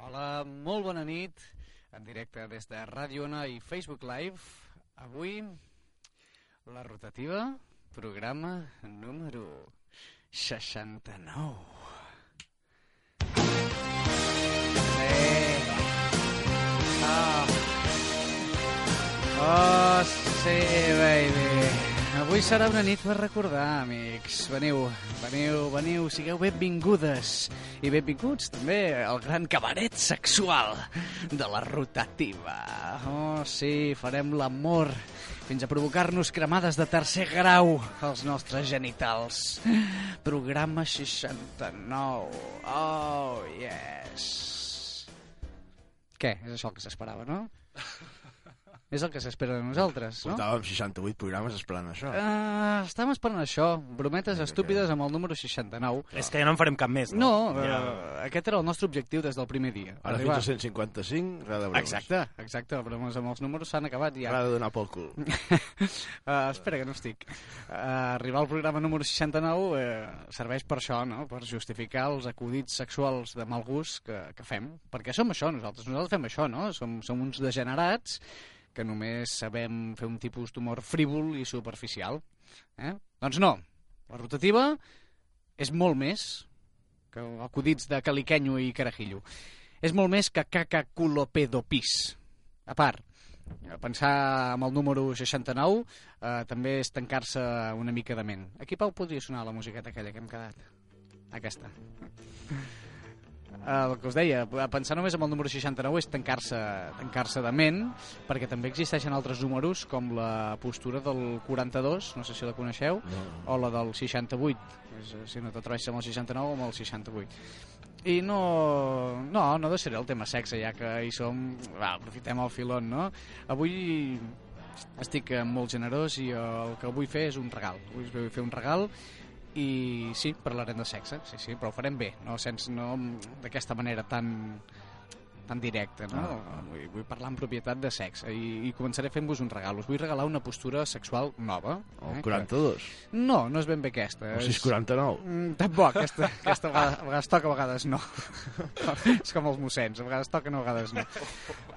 Hola, molt bona nit, en directe des de Ràdio Ona i Facebook Live. Avui, la rotativa, programa número 69. Sí. Oh. oh, sí, baby. Avui serà una nit per recordar, amics. Veniu, veniu, veniu, sigueu benvingudes i benvinguts també al gran cabaret sexual de la rotativa. Oh, sí, farem l'amor fins a provocar-nos cremades de tercer grau als nostres genitals. Programa 69. Oh, yes. Què? És això el que s'esperava, no? És el que s'espera de nosaltres, no? Portàvem 68 programes esperant això. Uh, estàvem esperant això. Brometes estúpides amb el número 69. És que ja no en farem cap més, no? No, Ja. uh, aquest era el nostre objectiu des del primer dia. Ara Arribar- fins a 155, res de bromes. Exacte, exacte. Bromes amb els números s'han acabat ja. Res de donar pel cul. Uh, espera, que no estic. Uh, arribar al programa número 69 uh, serveix per això, no? Per justificar els acudits sexuals de mal gust que, que fem. Perquè som això, nosaltres. Nosaltres fem això, no? Som, som uns degenerats que només sabem fer un tipus d'humor frívol i superficial. Eh? Doncs no. La rotativa és molt més que acudits de caliquenyo i carajillo. És molt més que caca culo pedo pis. A part, pensar amb el número 69 eh, també és tancar-se una mica de ment. Aquí, Pau, podria sonar la musiqueta aquella que hem quedat. Aquesta. Eh, el que us deia, pensar només amb el número 69 és tancar-se tancar de ment, perquè també existeixen altres números, com la postura del 42, no sé si la coneixeu, No. o la del 68, és, eh, si no t'atreveixes amb el 69 o amb el 68. I no, no, no deixaré el tema sexe, ja que hi som, va, aprofitem el filon, no? Avui estic molt generós i el que vull fer és un regal. Vull fer un regal i sí, parlarem de sexe, sí, sí, però ho farem bé, no, sense, no d'aquesta manera tan tan directa, no? Ah. Vull, vull parlar en propietat de sexe i, i començaré fent-vos un regal. Us vull regalar una postura sexual nova. O eh, 42. que- No, no és ben bé aquesta. O és- 649. Mm, tampoc, aquesta, aquesta a, vegades, a vegades toca, a vegades no. és com els mossens, a vegades toca, no, a vegades no.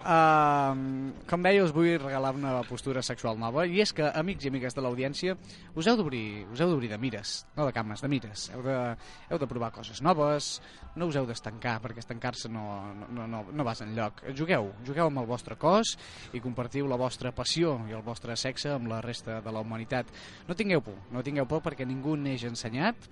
Uh, com deia, us vull regalar una postura sexual nova, i és que, amics i amigues de l'audiència, us heu d'obrir us heu d'obrir de mires, no de cames, de mires. Heu de, heu de provar coses noves, no us heu d'estancar, perquè estancar-se no, no, no, no, no vas enlloc. Jugueu, jugueu amb el vostre cos i compartiu la vostra passió i el vostre sexe amb la resta de la humanitat. No tingueu por, no tingueu por perquè ningú neix ensenyat,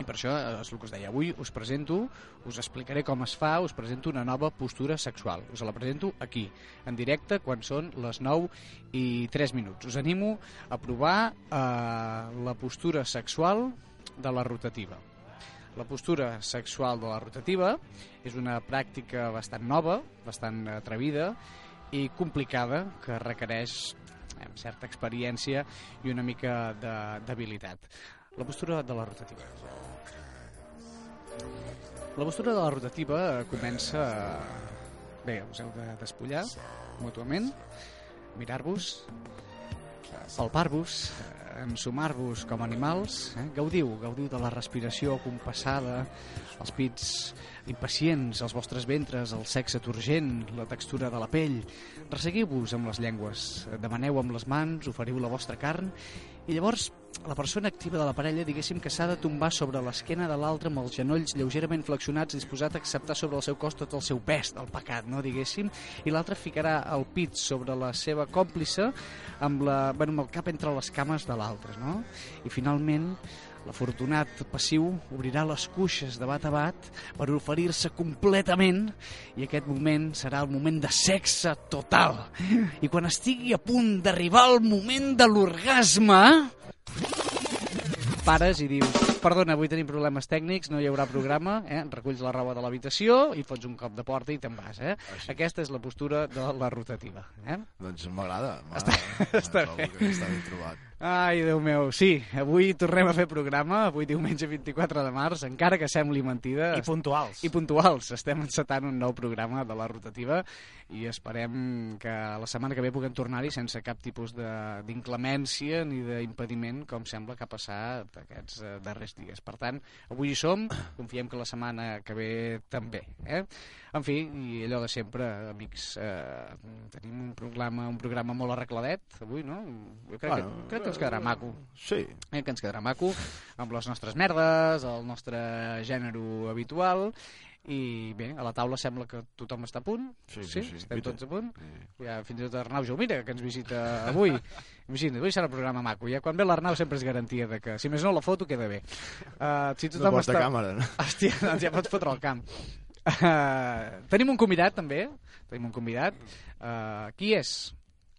i per això eh, és el que us deia. Avui us presento, us explicaré com es fa, us presento una nova postura sexual. Us la presento aquí, en directe, quan són les 9 i 3 minuts. Us animo a provar eh, la postura sexual de la rotativa. La postura sexual de la rotativa és una pràctica bastant nova, bastant atrevida i complicada, que requereix eh, certa experiència i una mica d'habilitat. La postura de la rotativa. La postura de la rotativa comença... Bé, us heu de despullar mútuament, mirar-vos, palpar-vos, eh, ensumar-vos com a animals, eh? gaudiu, gaudiu de la respiració compassada, els pits impacients, els vostres ventres, el sexe turgent, la textura de la pell. Resseguiu-vos amb les llengües, eh, demaneu amb les mans, oferiu la vostra carn, i llavors la persona activa de la parella, diguéssim que s'ha de tombar sobre l'esquena de l'altre amb els genolls lleugerament flexionats, disposat a acceptar sobre el seu cos tot el seu pes del pecat, no, diguéssim, i l'altre ficarà el pit sobre la seva còmplice amb, la, bueno, amb el cap entre les cames de l'altre, no? I finalment l'afortunat passiu obrirà les cuixes de bat a bat per oferir-se completament i aquest moment serà el moment de sexe total. I quan estigui a punt d'arribar el moment de l'orgasme, pares i dius perdona, avui tenim problemes tècnics, no hi haurà programa, eh? reculls la roba de l'habitació i fots un cop de porta i te'n vas. Eh? Així. Aquesta és la postura de la rotativa. Eh? Doncs m'agrada. Està- m'agrada. està Trobo bé. que Està ben trobat. Ai, Déu meu, sí, avui tornem a fer programa, avui diumenge 24 de març, encara que sembli mentida. I puntuals. I puntuals. Estem encetant un nou programa de la rotativa i esperem que la setmana que ve puguem tornar-hi sense cap tipus de- d'inclemència ni d'impediment, com sembla que ha passat aquests eh, darrers dies. Per tant, avui hi som, confiem que la setmana que ve també. Eh? En fi, i allò de sempre, amics, eh, tenim un programa, un programa molt arregladet avui, no? Jo crec, Bueno, que, crec que ens quedarà maco. Sí. Eh, que ens quedarà maco, amb les nostres merdes, el nostre gènere habitual, i bé, a la taula sembla que tothom està a punt. Sí, sí, sí. Estem Vita. tots a punt. Sí. Ja, fins i tot Arnau Jaumira, que ens visita avui. Imagina't, avui serà un programa maco. Ja quan ve l'Arnau sempre és garantia de que, si més no, la foto queda bé. Uh, si No tothom porta està... càmera, no? Hòstia, doncs ja pots fotre el camp. Uh, tenim un convidat, també. Tenim un convidat. Uh, qui és?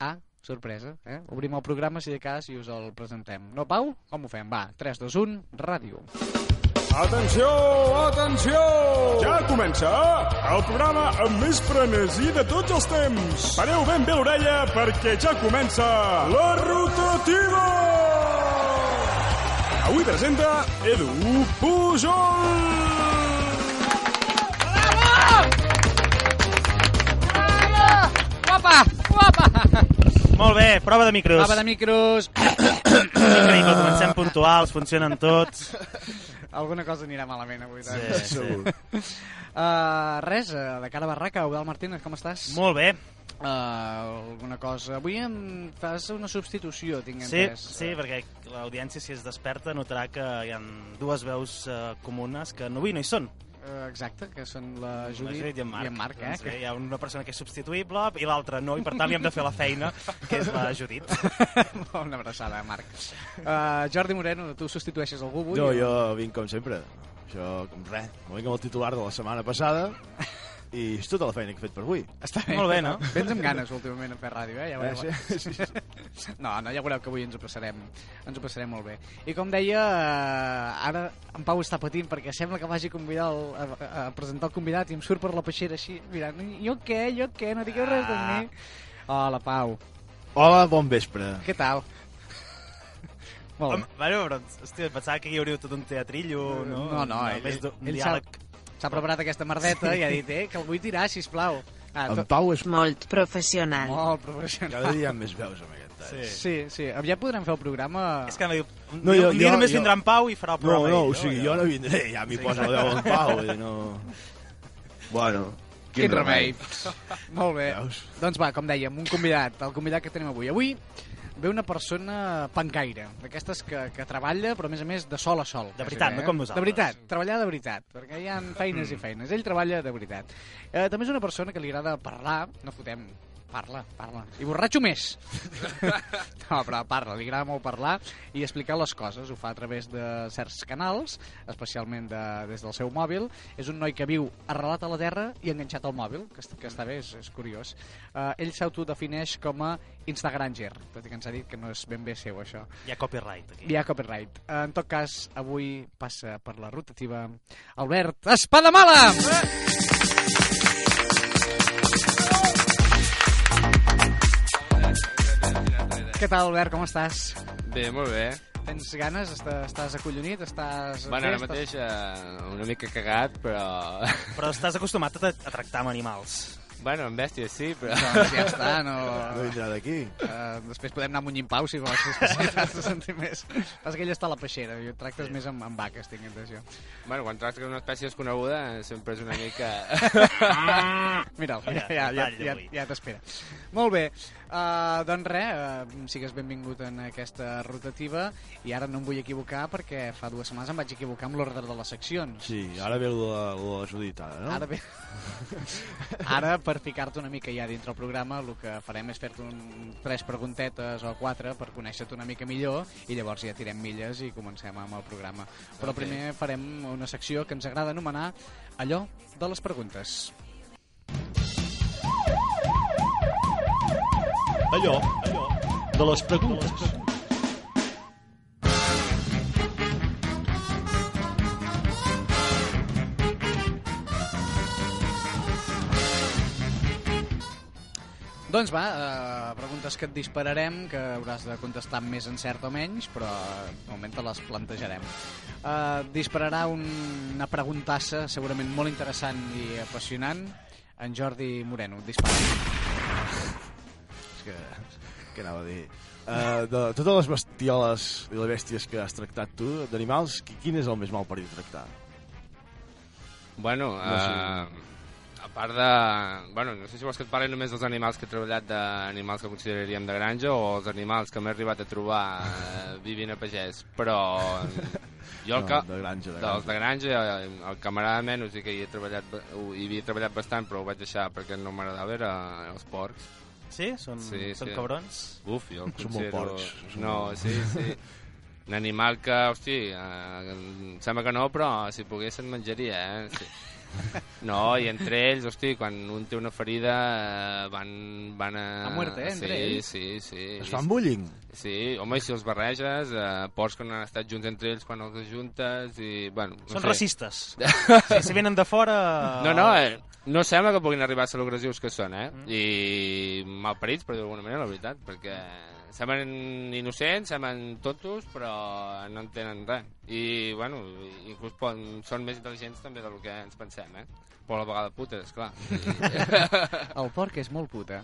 Ah, sorpresa. Eh? Obrim el programa, si de cas, i us el presentem. No, Pau? Com ho fem? Va, 3, 2, 1, ràdio. Atenció, atenció! Ja comença el programa amb més frenesí de tots els temps. Pareu ben bé l'orella perquè ja comença la rotativa! Avui presenta Edu Pujol! Guapa! Guapa! Molt bé, prova de micros. Prova de micros. Increïble, comencem puntuals, funcionen tots. Alguna cosa anirà malament avui. Sí, doncs. sí. Segur. Uh, res, uh, de cara a Barraca, Eudal Martínez, com estàs? Molt bé. Uh, alguna cosa. Avui em fas una substitució, tinc Sí, entès. sí, perquè l'audiència, si es desperta, notarà que hi ha dues veus uh, comunes que no, avui no hi són. Uh, exacte, que són la La Judit, Judit i en Marc. I en Marc eh? Doncs bé, hi ha una persona que és substituïble i l'altra no, i per tant li hem de fer la feina, que és la Judit. una abraçada, Marc. Uh, Jordi Moreno, tu substitueixes algú avui? Jo, o- jo vinc com sempre. Això, com res. Vinc amb el titular de la setmana passada i és tota la feina que he fet per avui. Està bé. Molt bé, no? Vens amb ganes últimament a fer ràdio, eh? Ja Eh, veureu. sí, sí, sí. No, no, ja veureu que avui ens ho passarem, ens ho passarem molt bé. I com deia, eh, ara en Pau està patint perquè sembla que vagi a, convidar el, a, a presentar el convidat i em surt per la peixera així, mirant, jo què, jo què, no digueu res de mi. Hola, Pau, Hola, bon vespre. què tal? Molt Home, bé. bueno, però, hòstia, pensava que hi hauria tot un teatrillo, no? No, no, ell- més d'un ell diàleg. S'ha preparat aquesta merdeta i ha dit, eh, que el vull tirar, sisplau. Ah, En Pau és... Molt professional. molt professional. Cada dia hi ha més veus amb aquest tall. Sí. Sí, sí, aviat podrem fer el programa... És que diu, un, No, jo- un dia jo- només jo- vindrà en Pau i farà el No, programa no, ell, o sigui, jo no vindré, ja m'hi poso el veu en Pau. dir, no... Bueno, Quin remei. Molt bé. Veus? Doncs va, com dèiem, un convidat, el convidat que tenim avui. Avui ve una persona pancaire, d'aquestes que, que treballa, però a més a més de sol a sol. De veritat, bé, no eh? com nosaltres. De veritat, treballar de veritat, perquè hi ha feines i feines. Ell treballa de veritat. Eh, també és una persona que li agrada parlar, no fotem, parla, parla. I borratxo més. no, però parla, li agrada molt parlar i explicar les coses. Ho fa a través de certs canals, especialment de, des del seu mòbil. És un noi que viu arrelat a la terra i enganxat al mòbil, que, que està bé, és, és curiós. Uh, ell s'autodefineix com a Instagranger, tot i que ens ha dit que no és ben bé seu, això. Hi ha copyright aquí. Hi ha copyright. Uh, en tot cas, avui passa per la rotativa Albert Espadamala! Què tal, Albert? Com estàs? Bé, molt bé. Tens ganes? Estàs, estàs acollonit? Estàs... Bueno, ara mateix eh, una mica cagat, però... Però estàs acostumat a, a tractar amb animals. Bueno, amb bèsties sí, però... Doncs ja està, no... No vindrà d'aquí. Uh, després podem anar a Munyim Pau, si vols, si t'has de sentir més. Passa que ell està a la peixera, i tractes més amb, amb vaques, tinc intenció. Bueno, quan tractes una espècie desconeguda eh, sempre és una mica... Mira'l, ja, Mira, ja, ja, ja, ja t'espera. Molt bé, uh, doncs res, uh, sigues benvingut en aquesta rotativa i ara no em vull equivocar perquè fa dues setmanes em vaig equivocar amb l'ordre de les seccions. Sí, ara ve el de, el de la Judit, ara, no? Ara bé. Ara, per ficar-te una mica ja dintre el programa, el que farem és fer-te un, tres preguntetes o quatre per conèixer-te una mica millor i llavors ja tirem milles i comencem amb el programa. Però Ok. primer farem una secció que ens agrada anomenar allò de les preguntes. Allò, allò, de les preguntes. Doncs va, eh, preguntes que et dispararem, que hauràs de contestar amb més encert o menys, però de moment te les plantejarem. Eh, dispararà un, una preguntassa segurament molt interessant i apassionant en Jordi Moreno. Dispara. Que... què anava a dir? Uh, de totes les bestioles i les bèsties que has tractat tu, d'animals, qui- quin és el més mal parit de tractar? Bueno, No sé. uh, a part de... Bueno, no sé si vols que et parli només dels animals que he treballat d'animals que consideraríem de granja o els animals que m'he arribat a trobar uh, vivint a pagès, però jo el No, que... de granja, de dels granja. de granja, eh, el camarada menys i que hi he treballat, ba- hi havia treballat bastant però ho vaig deixar perquè no m'agradava era els porcs. Sí? Són, Sí, són sí. cabrons? Uf, jo el Són molt considero... No, sí, sí. Un animal que, hosti, eh, em sembla que no, però si pogués en menjaria, eh? Sí. No, i entre ells, hosti, quan un té una ferida eh, van, van a... A muerte, eh, entre sí, ells? Sí, sí, Es fan bullying? Sí, home, i si els barreges, eh, porcs que no han estat junts entre ells quan els ajuntes i, bueno... No Són sé. racistes. sí, si venen de fora... No, no, eh, no sembla que puguin arribar a ser agressius que són, eh? Mm. I malparits, per dir d'alguna manera, la veritat, perquè semblen innocents, semblen tontos, però no entenen res. I, bueno, inclús poden, són més intel·ligents també del que ens pensem, eh? Però a la vegada putes, clar. El porc és molt puta.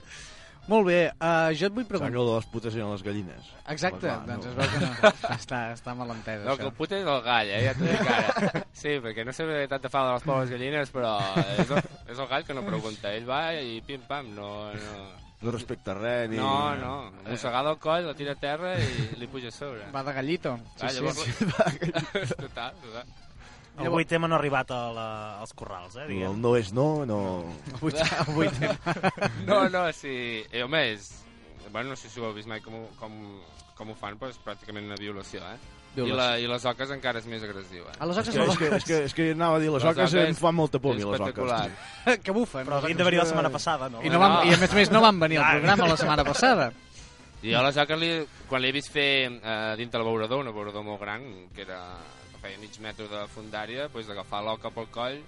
Molt bé, uh, jo et vull preguntar... que el de les putes eren les gallines. Exacte, clar, doncs no. es veu que no. està, està mal entès, No, que això. el pute és el gall, eh? Ja t'ho dic ara. Sí, perquè no sé de tant de fa de les pobres gallines, però és el, és el gall que no pregunta. Ell va i pim-pam, no... no... No respecta res ni... No, no, mossegada al coll, la tira a terra i li puja a sobre. Va de gallito. Sí, Ah, sí. llavors... total, total. El avui tema no ha arribat a la, als corrals, eh, El diguem. no és no, no... Avui tema. No, no, sí. Eh, home, és... Bueno, no sé si ho heu vist mai com, com, com ho fan, però és pràcticament una violació, eh? I, la, I les oques encara és més agressiu, eh? A les És oques que, no és, que, és, que, és que anava a dir, les Les oques oques em fan molta por mi, és les oques. espectacular. que bufen. Però havien de venir la que- setmana passada, no? I, no van, No. I a més a més no van venir al programa la setmana passada. I jo a les oques, li, quan l'he vist fer eh, dintre el beurador, un beurador molt gran, que era que feia mig metre de fundària, doncs agafar l'oca pel coll,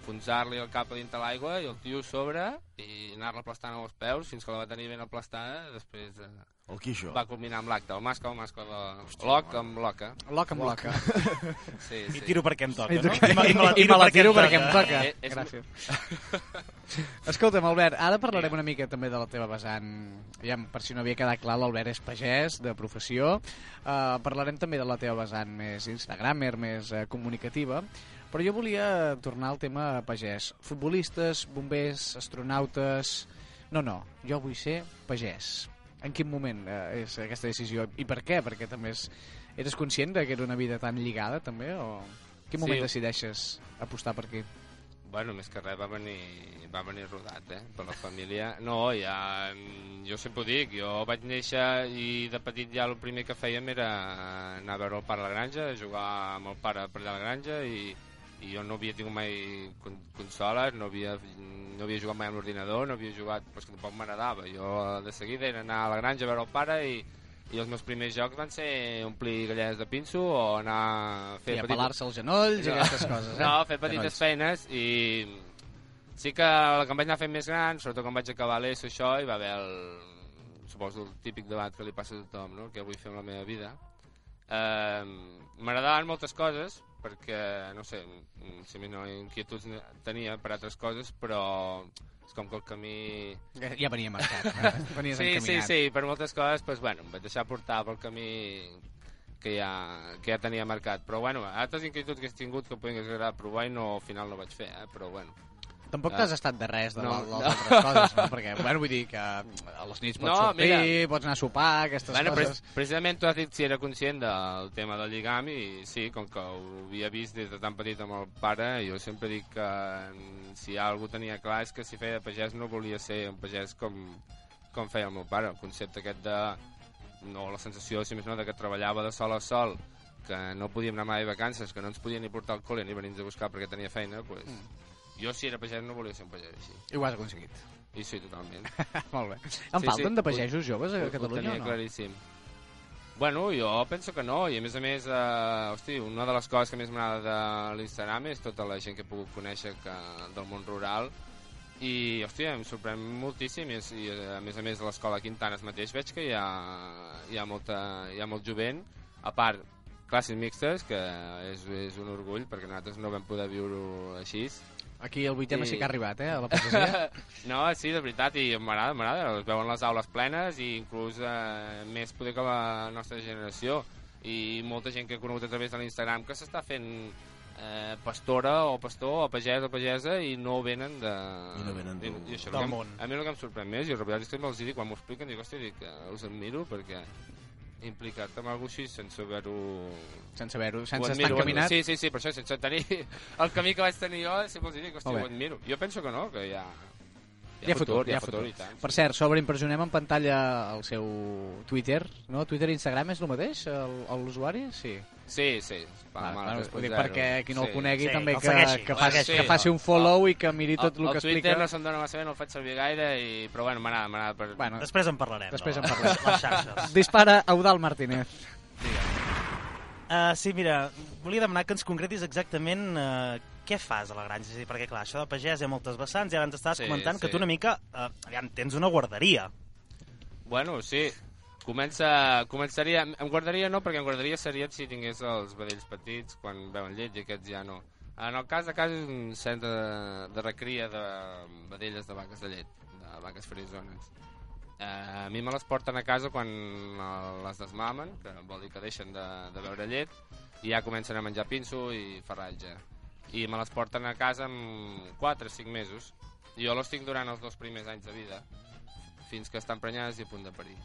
enfonsar-li el cap a dintre l'aigua i el tio sobre i anar-la aplastant amb els peus fins que la va tenir ben aplastada, després eh, El quixo. va culminar amb l'acte, el mascle, el mascle de l'oc amb l'oca. Loca amb loca. Sí, I sí. tiro perquè em toca, I, no? I, me, i me la I tiro, me la tiro perquè em em toca. Eh, és- Gràcies. Escolta'm, Albert, ara parlarem una mica també de la teva vessant. Ja, per si no havia quedat clar, l'Albert és pagès, de professió. Uh, parlarem també de la teva vessant més instagramer, més uh, comunicativa. Però jo volia tornar al tema pagès. Futbolistes, bombers, astronautes... No, no, jo vull ser pagès. En quin moment eh, és aquesta decisió? I per què? Perquè també és... eres conscient de que era una vida tan lligada, també? O en quin moment Sí. decideixes apostar per aquí? Bueno, més que res va venir, va venir rodat, eh? Per la família. No, ja... Jo sempre ho dic, jo vaig néixer i de petit ja el primer que fèiem era anar a veure el pare a la granja, jugar amb el pare per allà a la granja i, i jo no havia tingut mai con consoles, no havia, no havia jugat mai amb l'ordinador, no havia jugat, però és que tampoc m'agradava. Jo de seguida era anar a la granja a veure el pare i, i els meus primers jocs van ser omplir galledes de pinso o anar a fer... I petit- apelar-se als genolls i No. aquestes coses, eh? No, fer petites Genolls. feines i sí que la que em vaig anar fent més gran, sobretot quan vaig acabar l'ESO això, hi va haver el, suposo el típic debat que li passa a tothom, no? què vull fer amb la meva vida. Eh, M'agradaven moltes coses, perquè, no sé, si no inquietuds tenia per altres coses, però és com que el camí... Ja venia marcat. Eh? Venies Sí, sí, encaminat. sí, per moltes coses, doncs, bueno, em vaig deixar portar pel camí que ja, que ja tenia marcat. Però, bueno, altres inquietuds que he tingut que podien agradar provar i no, al final no vaig fer, eh? però, bueno. Tampoc Ah. t'has estat de res de No, les no. altres coses, no? Perquè, bueno, vull dir que a les nits pots No, sortir, mira. pots anar a sopar, aquestes Bueno, coses. pre precisament tu has dit si era conscient del tema del lligam i sí, com que ho havia vist des de tan petit amb el pare, jo sempre dic que mm, si algú tenia clar és que si feia de pagès no volia ser un pagès com, com feia el meu pare. El concepte aquest de... no la sensació, si més no, de que treballava de sol a sol, que no podíem anar mai de vacances, que no ens podien ni portar al col·le ni venir a buscar perquè tenia feina, pues, jo si era pagès no volia ser un pagès així. I ho has aconseguit. I sí, totalment. Molt bé. En Sí, falten sí, de ho- pagesos joves a Ho- ho Catalunya tenia o no? claríssim. Bueno, jo penso que no, i a més a més, eh, hosti, una de les coses que més m'agrada de l'Instagram és tota la gent que he pogut conèixer que, del món rural, i, hòstia, em sorprèn moltíssim, i, i a més a més a l'escola Quintanes mateix veig que hi ha, hi ha, molta, hi ha molt jovent, a part, classes mixtes, que és, és un orgull, perquè nosaltres no vam poder viure-ho així, Aquí el vuitema sí. Sí. que ha arribat, eh, a la pagesia. no, sí, de veritat, i m'agrada, m'agrada. Es veuen les aules plenes i inclús eh, més poder que la nostra generació. I molta gent que he conegut a través de l'Instagram que s'està fent eh, pastora o pastor o pagès o pagesa i no venen de... I no venen I, del- i això del em- món. A mi el que em sorprèn més, i els veritat és que me'ls dic, quan m'ho expliquen, dic, hòstia, dic, eh, us admiro perquè implicat-te en alguna cosa així sense haver-ho... sense haver-ho, Ho sense estar admiro, encaminat. Sí, sí, sí, per això, sense tenir el camí que vaig tenir jo, sempre els dic, hòstia, ho admiro. Jo penso que no, que hi ha, Hi ha futur, hi ha futur. i tant. Per cert, sobreimpressionem en pantalla el seu Twitter, no? Twitter i Instagram és el mateix, l'usuari? Sí. Sí, sí. Va, Va, bueno, ho dic perquè qui no el conegui Sí, també el que, segueixi, que, faci, segueixi. que faci un follow i que miri tot el, el, que el Twitter explica. no se'm dona massa bé, no el faig servir gaire, i... però bueno, m'agrada, m'agrada. Per... Bueno, Després en parlarem. Després de en parlarem. Les xarxes. dispara Eudal Martínez. Uh, sí, mira, volia demanar que ens concretis exactament uh, què fas a la granja. Dir, perquè, clar, això de pagès hi ha moltes vessants, i abans estaves Sí, comentant que sí. tu una mica... Uh, aviam, tens una guarderia. Bueno, sí. Comença, començaria... Em guardaria no, perquè em guardaria seria si tingués els vedells petits quan veuen llet i aquests ja no. En el cas de casa és un centre de, de recria de vedelles de vaques de llet, de vaques frisones. Eh, a mi me les porten a casa quan eh, les desmamen, que vol dir que deixen de, de beure llet, i ja comencen a menjar pinso i farratge. I me les porten a casa amb 4 o 5 mesos. Jo les tinc durant els dos primers anys de vida, fins que estan prenyades i a punt de parir.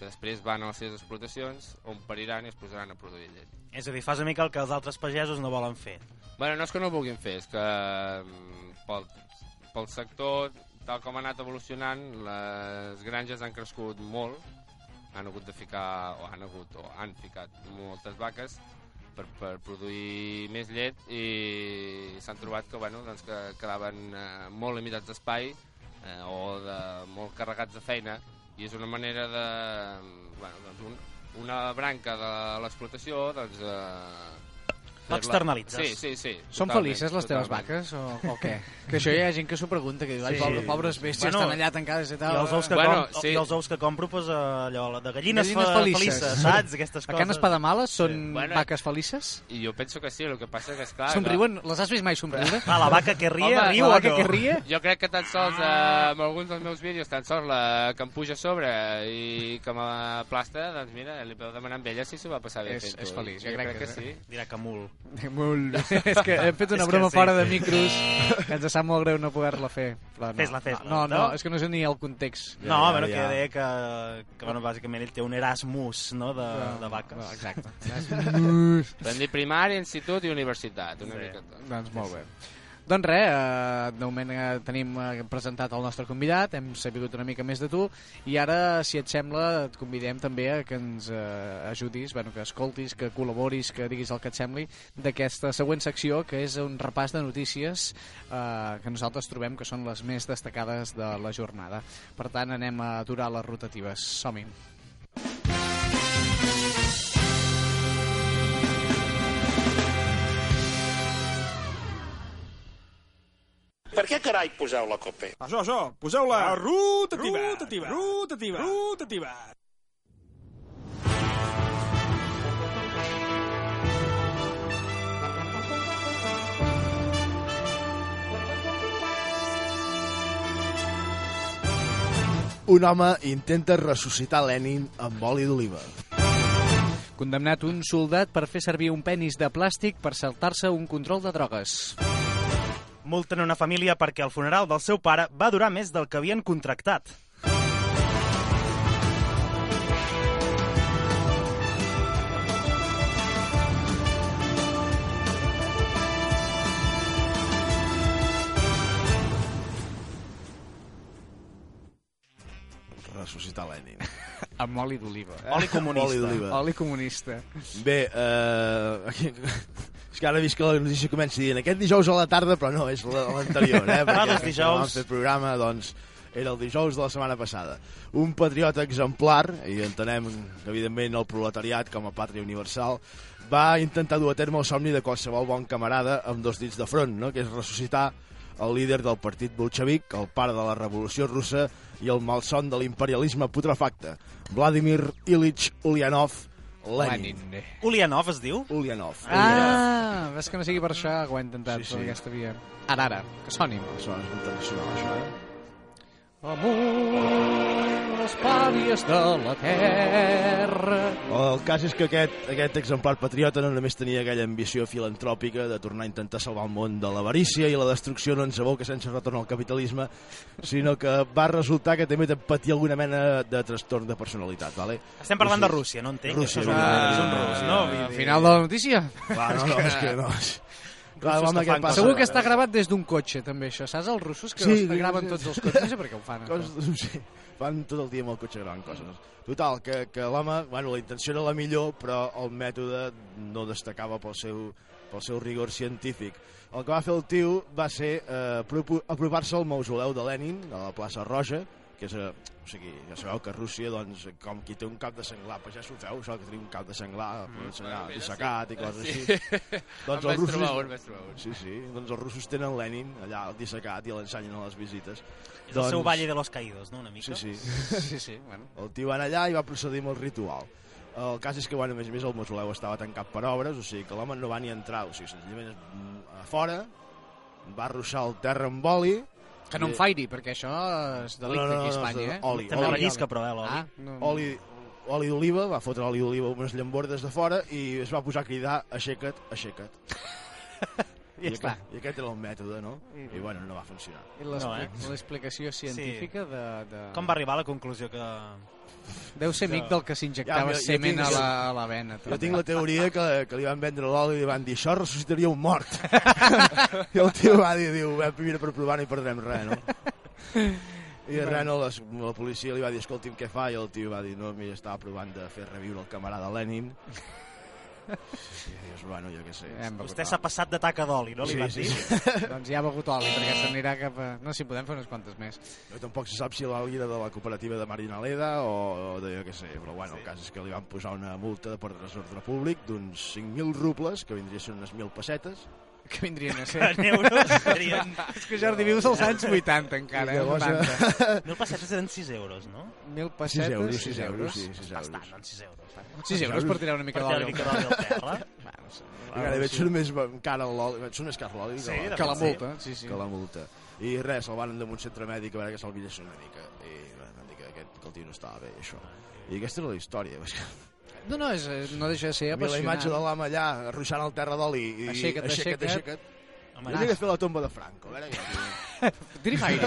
Després van a les seves explotacions, on pariran i es posaran a produir llet. És a dir, fas una mica el que els altres pagesos no volen fer. Bueno, no és que no ho vulguin fer, és que mm, pel, pel sector, tal com ha anat evolucionant, les granges han crescut molt, han hagut de ficar, o han hagut, o han ficat moltes vaques per, per produir més llet i s'han trobat que, bueno, doncs que quedaven eh, molt limitats d'espai eh, o de, molt carregats de feina i és una manera de... Bueno, doncs un, una branca de l'explotació doncs, eh, No externalitzes. Sí, sí, sí. Són totalment, felices les teves totalment. vaques o, o què? Que això hi ha gent que s'ho pregunta, que diu, ai, Sí. pobres, pobres bèsties, Bueno, estan allà tancades i I tal. els ous que, Bueno, com, sí. i els ous que compro, pues, eh, allò, de gallines, Gallines fe- felices. felices, saps? Aquestes A coses. Can Espadamales són Bueno, vaques felices? I jo penso que sí, el que passa que, esclar... Somriuen? Les has vist mai somriure? Ah, la vaca que ria, Home, riu la o vaca no? que ria? Jo crec que tan sols eh, amb alguns dels meus vídeos, tan sols la que em puja a sobre i que m'aplasta, doncs mira, li podeu demanar amb ella si s'ho va passar bé És- és feliç, jo jo crec crec que que sí. Dirà que mul. Molt bé. És que hem fet una broma sí. fora de micros que ens sap molt greu no poder-la fer. Però no, Fes-la, fes-la. No, no, No? és que no sé ni el context. No, ja, bueno, ja. que deia que, que bueno, bàsicament ell té un Erasmus no, de, de vaques. No, exacte. Vam dir primària, institut i universitat, una Sí. mica tot. doncs molt bé. Doncs res, eh, de moment eh, tenim eh, presentat el nostre convidat, hem sabut una mica més de tu, i ara, si et sembla, et convidem també a que ens eh, ajudis, bueno, que escoltis, que col·laboris, que diguis el que et sembli, d'aquesta següent secció, que és un repàs de notícies eh, que nosaltres trobem que són les més destacades de la jornada. Per tant, anem a aturar les rotatives. Som-hi. Per què carai poseu la copa? Això, això, poseu-la. Rotativa. Rotativa. Rotativa. Rotativa. Un home intenta ressuscitar Lenin amb oli d'oliva. Condemnat un soldat per fer servir un penis de plàstic per saltar-se un control de drogues. Multen una família perquè el funeral del seu pare va durar més del que havien contractat. Ressuscitar Lenin. Amb oli d'oliva. Oli comunista. Oli. Oli comunista. Bé, eh, aquí- és que ara he vist que la notícia comença dient aquest dijous a la tarda, però no, és la- l'anterior, eh? Ah, dels quan dijous. Vam fer programa, doncs, era el dijous de la setmana passada. Un patriota exemplar, i entenem, evidentment, el proletariat com a pàtria universal, va intentar dur a terme el somni de qualsevol bon camarada amb dos dits de front, no? que és ressuscitar el líder del partit bolxevic, el pare de la revolució russa i el malson de l'imperialisme putrefacte, Vladimir Ilich Ulyanov Lenin. Ulianov es diu? Ulyanov. Ah, ves que no sigui per això que ho he intentat Sí, sí, per aquesta via. Ara, ara, que soni. Això és internacional, això, eh? Amunt les pàries de la terra. El cas és que aquest, aquest exemplar patriota no només tenia aquella ambició filantròpica de tornar a intentar salvar el món de l'avarícia i la destrucció no ens aboca sense retorn al capitalisme, sinó que va resultar que també patia alguna mena de trastorn de personalitat, ¿vale? Estem parlant Rússia. de Rússia, no entenc? Rússia, és un, evidentment. és un rus, no? Al final de la notícia. Clar, no, no, és que no. Clar, Russos que fan passa... Segur que està gravat des d'un cotxe, també, això. Saps els russos que Sí, sí, graven sí, tots sí. els cotxes? No sé per què ho fan. Coses, sí, fan tot el dia amb el cotxe gravant coses. Total, que, que l'home, bueno, la intenció era la millor, però el mètode no destacava pel seu, pel seu rigor científic. El que va fer el tio va ser eh, apropar-se al mausoleu de Lenin, a la plaça Roja, que és, eh, o sigui, ja sabeu que Rússia, doncs, com qui té un cap de senglar, pues ja s'ho feu, això que tenim un cap de senglar, mm, senglar bueno, mira, dissecat i coses Sí. així. Em vaig trobar un, un. Sí, sí, doncs els russos tenen Lenin allà al dissecat i l'ensenyen a les visites. És el seu Valle de los Caídos, no, una mica? Doncs- Sí, sí. Sí, sí, bueno. El tio va anar allà i va procedir amb el ritual. El cas és que, bueno, a més a més, el mausoleu estava tancat per obres, o sigui que l'home no va ni entrar, o sigui, senzillament mm, a fora, va ruixar el terra amb oli... Que no em fairi, perquè això és delicte No, no, no, aquí a no, Espanya, és eh? oli, També oli. rellisca, però, eh, l'oli. Ah, no, oli, oli d'oliva, va fotre oli d'oliva amb unes llambordes de fora i es va posar a cridar aixeca't, aixeca't. I ja està. Aquest, I aquest era el mètode, no? I bueno, no va funcionar. I l'expli- No, eh? l'explicació científica de, de... Com va arribar a la conclusió que... Deu ser amic del que s'injectava Ja, jo- jo semen tinc- a la, a la vena. Jo tinc la teoria que, que li van vendre l'oli i li van dir això ressuscitaria un mort. I el tio va dir, diu, "Ve, mira, per provar no hi perdrem res, no? I res, no, les, la policia li va dir, escolti'm, què fa? I el tio va dir, no, mira, estava provant de fer reviure el camarada Lenin. Dius, bueno, jo què sé. Vostè s'ha passat de taca d'oli, no? Li Sí, sí, dir? sí. Doncs ja ha begut oli, perquè s'anirà cap a... No, si podem fer unes quantes més. No, tampoc se sap si l'oli era de la cooperativa de Marinaleda o, o de jo què sé, però bueno, el cas és que li van posar una multa per desordre públic d'uns 5.000 rubles, que vindria a ser unes 1.000 pessetes, Que vindrien a ser... En euros serien... És que Jordi, vius als anys 80 encara, I eh? llavors, 90. Mil pessetes eren 6 euros, no? 1.000 6 pessetes, euros, 6 6 euros, sí, 6 Bastant, euros. no? 6 euros. eh? 6 euros per tirar una mica Per tirar una d'oli. mica d'oli al terra. Bueno, sí. Gairebé et surt més cara l'oli, et surt més car l'oli Sí, que, la, multa, sí, sí. que la multa. I res, el van damunt centre mèdic a veure que se'l una mica. I van dir que, aquest, que el tio no estava bé, això. I aquesta era la història. És que, No, no, és, eh, no deixa de ser a mi la imatge de apassionant. l'home allà, ruixant el terra d'oli i Aixeca't, aixeca't, aixeca't. aixeca't. Home, Jo de fer la tomba de Franco. Tiri Fairy,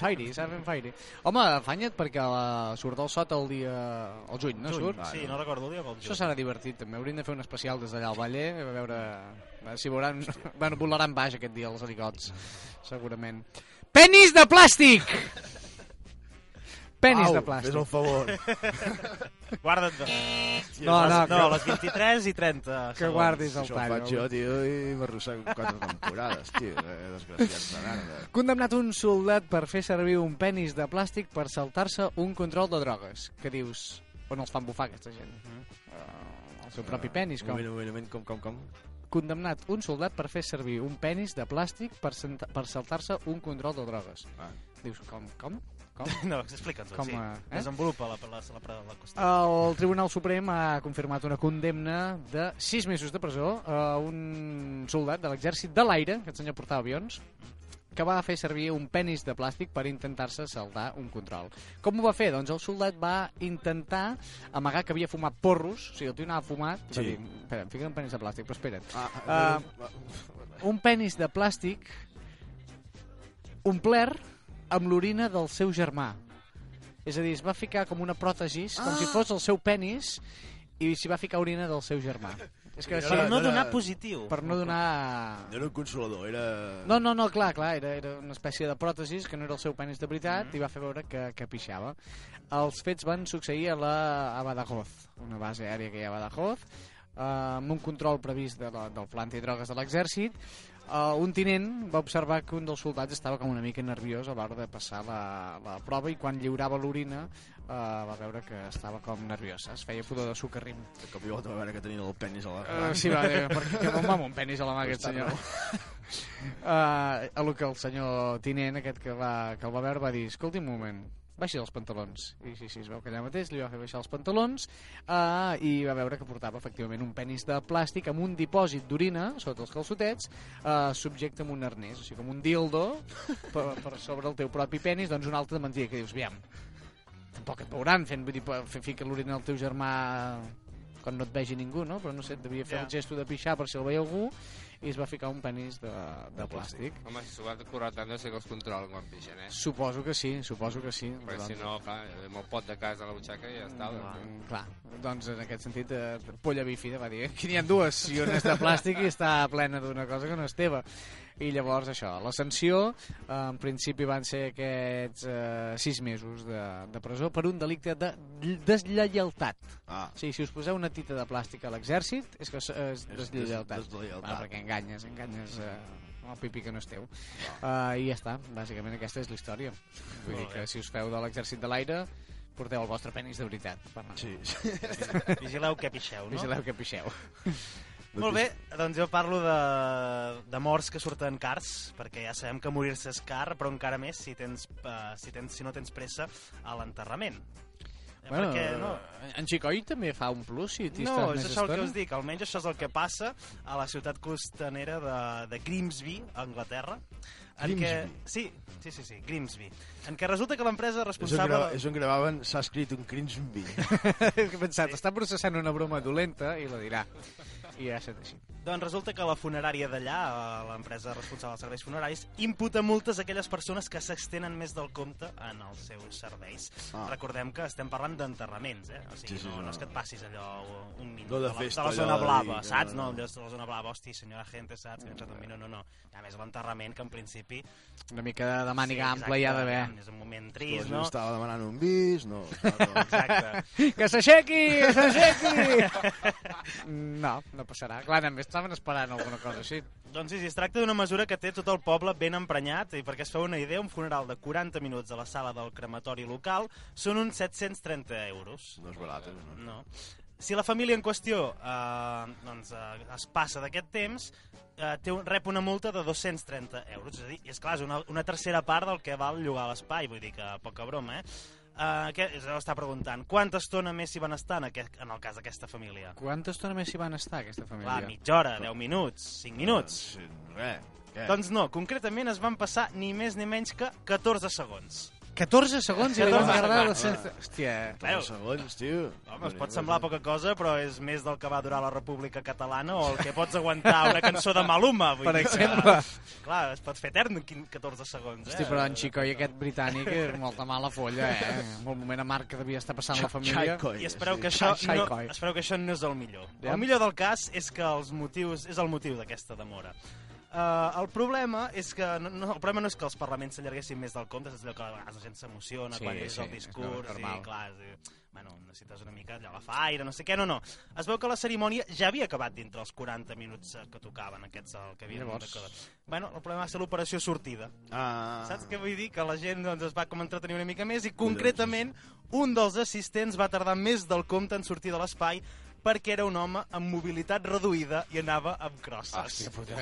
Fairy, s'ha fer Fairy. Home, afanya't perquè la, surt el sot el dia... el juny, no Juny, surt? Sí, no recordo el dia, però el Això juny. serà divertit, també. Hauríem de fer un especial des d'allà al Valle, a veure si veuran... Bueno, volaran baix aquest dia els helicots, segurament. Penis de plàstic! Penis Au, de Fes plàstic. el favor. Guarda't de... No, no, no, que- les 23 i 30 Que segons. guardis el Això ho tall. faig jo, tio, i m'arrossego quatre temporades, tio. Eh, desgraciats de merda. Condemnat un soldat per fer servir un penis de plàstic per saltar-se un control de drogues. Que dius, on els fan bufar aquesta gent? Uh, el seu propi penis, Un com? un moment, un moment, com, com, com? Condemnat un soldat per fer servir un penis de plàstic per, per saltar-se un control de drogues. Ah. Dius, com, com? Com? No, explica'ns-ho, Com, sí. eh? Desenvolupa la, la, la, la, la qüestió. El Tribunal Suprem ha confirmat una condemna de 6 mesos de presó a un soldat de l'exèrcit de l'aire, aquest senyor portava avions, que va fer servir un penis de plàstic per intentar-se saltar un control. Com ho va fer? Doncs el soldat va intentar amagar que havia fumat porros, o sigui, el tio anava fumat, sí. va dir, espera, em fica un penis de plàstic, però espera't. Ah, ah, Un penis de plàstic omplert amb l'orina del seu germà. És a dir, es va ficar com una pròtesis, com si fos el seu penis, i s'hi va ficar orina del seu germà. És que Era- Per no era- donar positiu. per no donar... no era un consolador, era... No, no, no, clar, clar, era, era una espècie de pròtesis que no era el seu penis de veritat i va fer veure que, que pixava. Els fets van succeir a la a Badajoz, una base aèria que hi ha a Badajoz, eh, amb un control previst de la, del pla antidrogues de l'exèrcit. Uh, un tinent va observar que un dels soldats estava com una mica nerviós a l'hora de passar la, la prova i quan lliurava l'orina uh, va veure que estava com nerviós, es feia pudor de sucarrim. De cop i volta va veure que tenia el penis a la... Uh, sí, va dir, perquè que va amb un penis a la mà aquest senyor. Uh, a lo que el senyor tinent aquest que, va, que el va veure va dir, escolti un moment, baixi els pantalons. I sí, sí, es veu que allà mateix li va fer baixar els pantalons uh, i va veure que portava efectivament un penis de plàstic amb un dipòsit d'orina sota els calçotets uh, subjecte amb un arnès, o sigui, com un dildo per, per sobre el teu propi penis, doncs un altre de mentida que dius, aviam, tampoc et veuran fent, vull dir, fer ficar l'orina al teu germà quan no et vegi ningú, no? Però no sé, devia fer Ja. el gesto de pixar per si el veia algú i es va ficar un penis de, de plàstic. Home, si s'ho va currar tant, deu ser que els controlen quan pixen, eh? Suposo que sí, suposo que sí. Perquè si no, clar, amb el pot de casa a la butxaca i ja està. doncs. Mm, clar, doncs en aquest sentit eh, polla bífida va dir que n'hi ha dues i una és de plàstic i està plena d'una cosa que no és teva i llavors això, la sanció eh, en principi van ser aquests eh, sis mesos de, de presó per un delicte de deslleialtat Ah, sí, si us poseu una tita de plàstic a l'exèrcit és que és, és deslleialtat, deslleialtat. Ah, perquè enganyes, enganyes eh, el pipi que no és teu uh, i ja està, bàsicament aquesta és la història vull dir que si us feu de l'exèrcit de l'aire porteu el vostre penis de veritat sí, sí. Vigileu que pixeu, no? Vigileu que pixeu. Molt bé, doncs jo parlo de, de morts que surten cars, perquè ja sabem que morir-se és car, però encara més si, tens, uh, si, tens, si no tens pressa a l'enterrament. Eh, perquè, no, En Xicoi també fa un plus si t'hi no, estàs és més això el que estona. us dic, almenys això és el que passa a la ciutat costanera de, de Grimsby, a Anglaterra. En què, sí, sí, sí, sí, Grimsby. En què resulta que l'empresa És on, responsable... grava, és on gravaven S'ha escrit un Crimsby. He pensat, està processant una broma dolenta i la dirà. I ha estat així. Doncs resulta que la funerària d'allà, l'empresa responsable dels serveis funeraris, imputa multes a aquelles persones que s'extenen més del compte en els seus serveis. Ah. Recordem que estem parlant d'enterraments, eh? O sigui, Sí, sí, no, no. no és que et passis allò un minut No de de, la, festa, de la zona allò de blava, dir, saps? no, No, no. de la zona blava, hosti, senyora gente, saps? Que un minut, no, no. A més, l'enterrament, que en principi... Una mica de, de màniga sí, ampla hi ha d'haver. És un moment trist, no? estava demanant un bis, no. no, no. Exacte. Que s'aixequi! Que s'aixequi! no, no passarà. Clar, també estaven esperant alguna cosa així. Doncs sí, sí, es tracta d'una mesura que té tot el poble ben emprenyat i perquè es feu una idea, un funeral de 40 minuts a la sala del crematori local són uns 730 euros. No és barat, eh? No. No. Si la família en qüestió eh, doncs, eh, es passa d'aquest temps, eh, té un, rep una multa de 230 euros. És a dir, és clar, és una, una tercera part del que val llogar l'espai, vull dir que poca broma, eh? Uh, què, està preguntant, quanta estona més s'hi van estar en, aquest, en el cas d'aquesta família? Quanta estona més s'hi van estar, aquesta família? Clar, mitja hora, 10 minuts, 5 minuts. Sí, res. Què? Doncs no, concretament es van passar ni més ni menys que 14 segons. 14 segons i li 14 van la sense... Hòstia, Veus? Dos segons, tio. Home, es pot semblar poca cosa, però és més del que va durar la República Catalana o el que pots aguantar una cançó de Maluma. Vull per dir que, exemple. Clar, es pot fer etern en quin- 14 segons, eh? Però en Xicoi aquest britànic és molta mala folla, eh? En el moment amarg que devia estar passant la família. I espereu que, això no, espereu que això no és el millor. El millor del cas és que els motius, és el motiu d'aquesta demora. Uh, el problema és que no, no, el problema no és que els parlaments s'allarguessin més del compte, és allò que a vegades la gent s'emociona Sí, quan és sí, el és discurs normal. i clar, és, bueno, necessites una mica allò agafar aire, no sé què, no, no. Es veu que la cerimònia ja havia acabat dintre els 40 minuts eh, que tocaven aquests el que havien Llavors. decorat. Bueno, el problema va ser l'operació sortida. Ah. Saps què vull dir? Que la gent doncs, es va com a entretenir una mica més i concretament un dels assistents va tardar més del compte en sortir de l'espai perquè era un home amb mobilitat reduïda i anava amb crosses. Hòstia puta.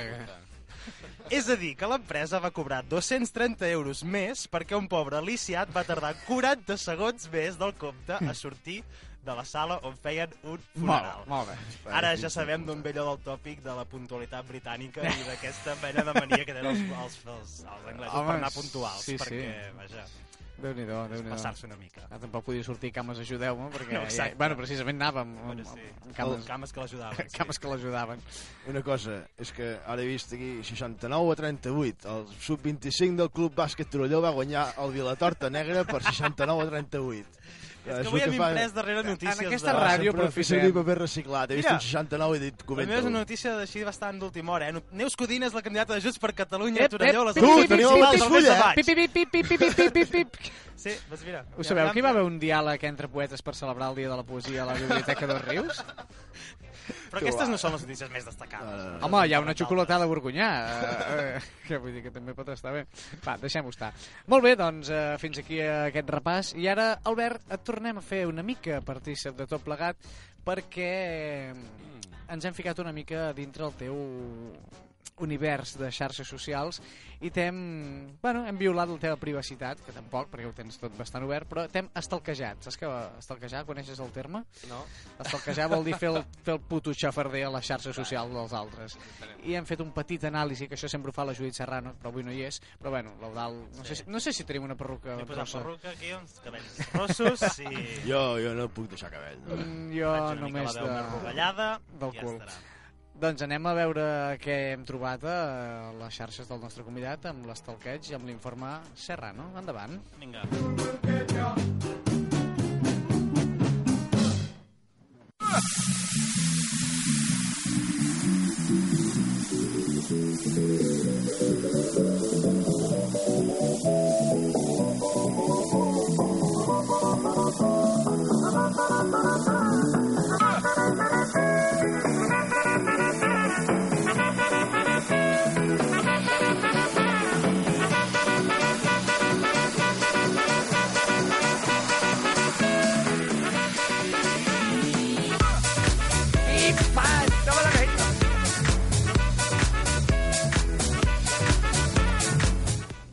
És a dir, que l'empresa va cobrar 230 euros més perquè un pobre lisiat va tardar 40 segons més del compte a sortir de la sala on feien un funeral. Molt, molt bé. Ara ja sabem d'on ve allò del tòpic de la puntualitat britànica i d'aquesta mena de mania que tenen els, els, els, els anglesos Home, per anar puntuals, sí, sí. perquè, vaja, Déu-n'hi-do, déu nhi passar-se una mica. Ah, tampoc podia sortir cames ajudeu-me, perquè... No, ja, exacte. bueno, precisament anàvem amb, Bueno, amb, sí. amb Cames, cames, cames que l'ajudaven. cames que l'ajudaven. Una cosa, és que ara he vist aquí 69 a 38. El sub-25 del Club Bàsquet Torelló va guanyar el Vilatorta Negra per 69 a 38. És que avui hem imprès darrere notícies En aquesta de... ràdio Sempre aprofitem. fer servir paper reciclat. He vist un 69 i he dit, La meva és una notícia així bastant d'última hora, eh? Neus Codina és la candidata de Junts per Catalunya Ep, a Torelló ep, Tu, teniu el pip, mateix full, eh? Pip, pip, pip, pip, pip, pip, pip, pip. Sí, doncs mira. Ho sabeu que hi va haver un diàleg entre poetes per celebrar el Dia de la Poesia a la Biblioteca dels Rius? Però aquestes no són les notícies més destacables. Home, hi ha una xocolatada a Borgunyà, eh, eh, que vull dir que també pot estar bé. Va, deixem-ho estar. Molt bé, doncs, eh, fins aquí aquest repàs. I ara, Albert, et tornem a fer una mica partícip de tot plegat, perquè ens hem ficat una mica dintre el teu univers de xarxes socials i t'hem, bueno, hem violat la teva privacitat, que tampoc, perquè ho tens tot bastant obert, però t'hem estalquejat. Saps què estalquejar? Coneixes el terme? No? Estalquejar vol dir fer el, fer el puto xafarder a la xarxa social dels altres. I hem fet un petit anàlisi, que això sempre ho fa la Judit Serrano, però avui no hi és, però bueno, l'Eudal, no, sé si, no sé si tenim una perruca He posat rossa. perruca aquí, uns cabells rossos i... Jo, jo no puc deixar cabell. No? Mm, jo Faig una mica només la veu de... més del i ja cul. estarà. Doncs anem a veure què hem trobat a les xarxes del nostre convidat amb l'estalqueig i amb l'informe Serrano. Endavant. Vinga.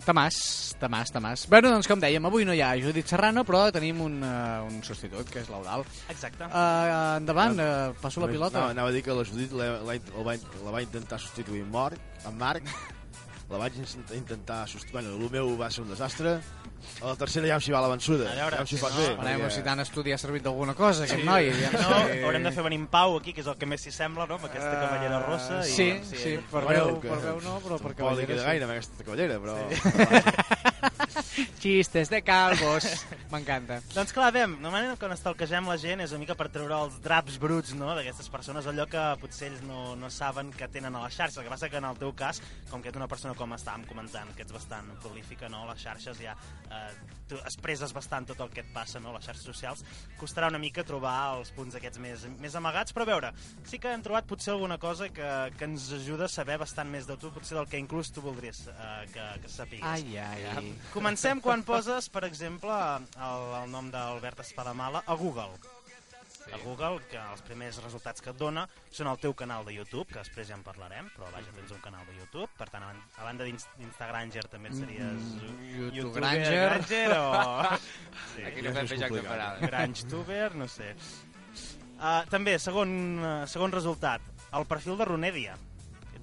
Tamàs, Tamàs, Tamàs. Bueno, doncs com dèiem, avui no hi ha Judit Serrano, però tenim un, uh, un substitut, que és l'Eudal. Exacte. Uh, endavant, uh, passo la pilota. No, anava a dir que la Judit la, la, la, va, la va intentar substituir en Marc, en Marc, la vaig in- intentar substituir... Bueno, el meu va ser un desastre. A la tercera ja em s'hi va la vençuda. A veure, ja em si fas no- bé. Veurem perquè- si tant estudi ha servit d'alguna cosa, aquest noi. Ja No, sé. haurem de fer venir en Pau aquí, que és el que més s'hi sembla, no? Amb aquesta cavallera rossa. I, Sí, sí, per Bueno, veu, que per veu no, però per Tampoc li cavallera queda sí. gaire amb aquesta cavallera, però... Xistes de calvos. M'encanta. Doncs clar, bé, normalment quan estalquegem la gent és una mica per treure els draps bruts no? d'aquestes persones, allò que potser ells no, no saben que tenen a les xarxes. El que passa que en el teu cas, com que ets una persona com estàvem comentant, que ets bastant prolífica, no? a les xarxes ja eh, tu expresses bastant tot el que et passa no? a les xarxes socials, costarà una mica trobar els punts aquests més, més amagats, però a veure, sí que hem trobat potser alguna cosa que, que ens ajuda a saber bastant més de tu, potser del que inclús tu voldries eh, que, que sapigues. Ai, ai. Comencem quan poses, per exemple, el, el nom d'Albert Espadamala a Google. Sí. A Google, que els primers resultats que et dona són el teu canal de YouTube, que després ja en parlarem, però vaja, tens un canal de YouTube, per tant, a ban- a banda d'Inst- d'Instagranger també et series YouTube youtuber, Granger. O... Sí, Aquí no fem joc de parada. Grangetuber, no sé. Uh, també, segon, uh, segon resultat, el perfil de Runedia.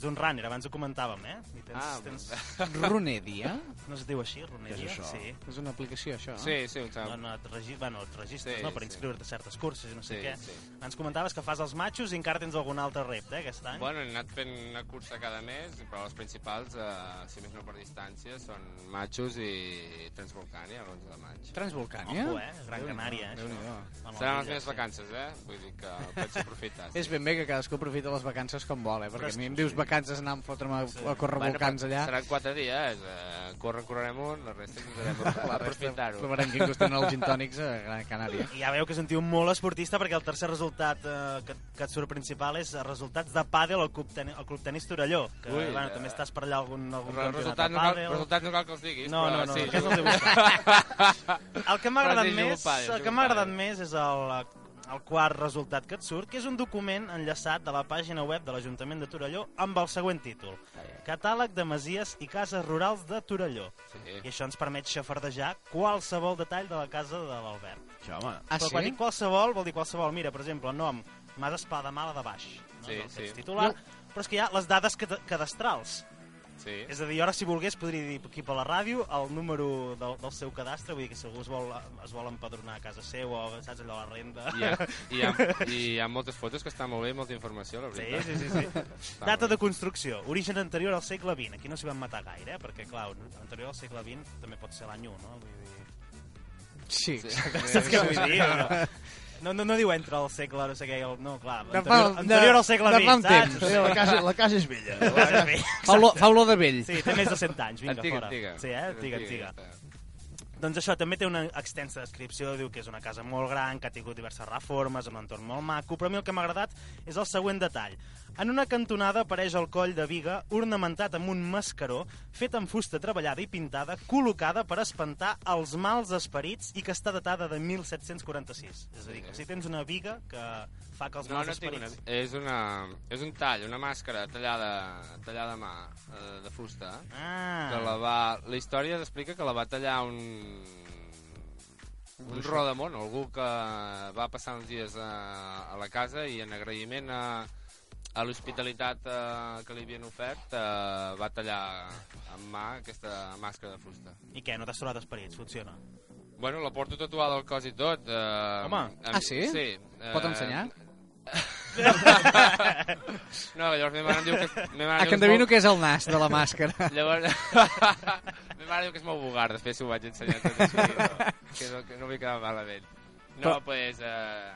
Ets un runner, abans ho comentàvem, eh? I tens, Ah, tens... Runedia? No es diu així, Runedia? Què és això? Sí. És una aplicació, això? Sí, sí, ho No, sap. no, et, regi... bueno, et registres Sí, no, per sí. inscriure-te a certes cursos i no sé Sí, què. sí. Ens comentaves que fas els matxos i encara tens algun altre repte, eh, aquest any? Bueno, he anat fent una cursa cada mes, però els principals, eh, si més no per distància, són Machos i Transvolcània, l'11 de maig. Transvolcània? Ojo, eh? Gran Canària, eh, Déu-n'hi-do. això. Amb Seran les meves sí. vacances, eh? Vull dir que ho pots aprofitar. És ben bé que cadascú aprofita les vacances com vol, eh? Perquè Però a mi em sí. dius vacances anar a fotre'm a, a córrer volcans però allà. Seran quatre dies, eh, corre, correrem un, la resta intentarem La resta aprofitar-ho. provarem quins tenen els gin tònics a Gran Canària. I ja veu que tio molt esportista perquè el tercer resultat eh, que, que et surt principal és resultats de pàdel al Club, Teni al Club Tenis Torelló, que Ui, bueno, eh, també estàs per allà algun, algun campionat resultat de no, cal, pàdel. resultat no cal que els diguis, No, però no, no, sí. aquests els he buscat. El que m'ha Però agradat sí, jugo més, pàdel, el que jugo m'ha agradat pàdel. més és el, el quart resultat que et surt, que és un document enllaçat de la pàgina web de l'Ajuntament de Torelló amb el següent títol. Catàleg de masies i cases rurals de Torelló. I Sí. això ens permet xafardejar qualsevol detall de la casa de l'Albert. Això, home. Ah, Però sí? quan dic qualsevol, vol dir qualsevol. Mira, per exemple, nom, Mas Espadamala de baix. No? Sí, És el sí. titular. Però és que hi ha les dades cad- cadastrals. Sí. És a dir, ara si volgués podria dir aquí per la ràdio el número del, del seu cadastre, vull dir que si algú es vol, es vol empadronar a casa seu o saps allò la renda... I hi, ha, i, hi ha, I hi ha moltes fotos que estan molt bé, molta informació, la Sí, veritat. sí, sí, sí. Està Data de construcció, origen anterior al segle XX. Aquí no s'hi van matar gaire, eh? perquè, clar, anterior al segle XX també pot ser l'any 1, no? Vull dir... Sí. Sí. Saps què vull dir? No, no, no diu entre el segle, no sé què, el, no, clar, De anterior, fa- anterior de- al segle XX, saps? temps. Sí, la casa, la casa és vella. La casa és vella. Fa olor, fa olor de vell. Sí, té més de 00 anys, vinga, Antiga, fora. antiga. Sí, eh? Antiga, antiga. ja està. Doncs això, també té una extensa descripció, diu que és una casa molt gran, que ha tingut diverses reformes, un entorn molt maco, però a mi el que m'ha agradat és el següent detall. En una cantonada apareix el coll de viga ornamentat amb un mascaró fet amb fusta treballada i pintada, col·locada per espantar els mals esperits i que està datada de 1746. És a dir, que si tens una viga que fa que els No, mals no tinc una... esperits... És, una, és un tall, una màscara tallada, tallada a mà, eh, de fusta, Ah, que la va... La història explica que la va tallar un... Un rodamont, algú que va passar uns dies a, a la casa i en agraïment a, a l'hospitalitat eh, que li havien ofert eh, va tallar amb mà aquesta màscara de fusta. I què, no t'has trobat esperits? Funciona. Bueno, la porto tatuada al cos i tot. Eh, Home. em- Ah, sí? Sí. Pot eh, ensenyar? no, llavors ma mare em diu que... Ma mare Ah, diu que endevino molt- que és el nas de la màscara. Llavors, ma mare diu que és molt vulgar, després ho vaig ensenyar tot així, no, que, no, que no vull quedar malament. No, Però- doncs, pues, eh,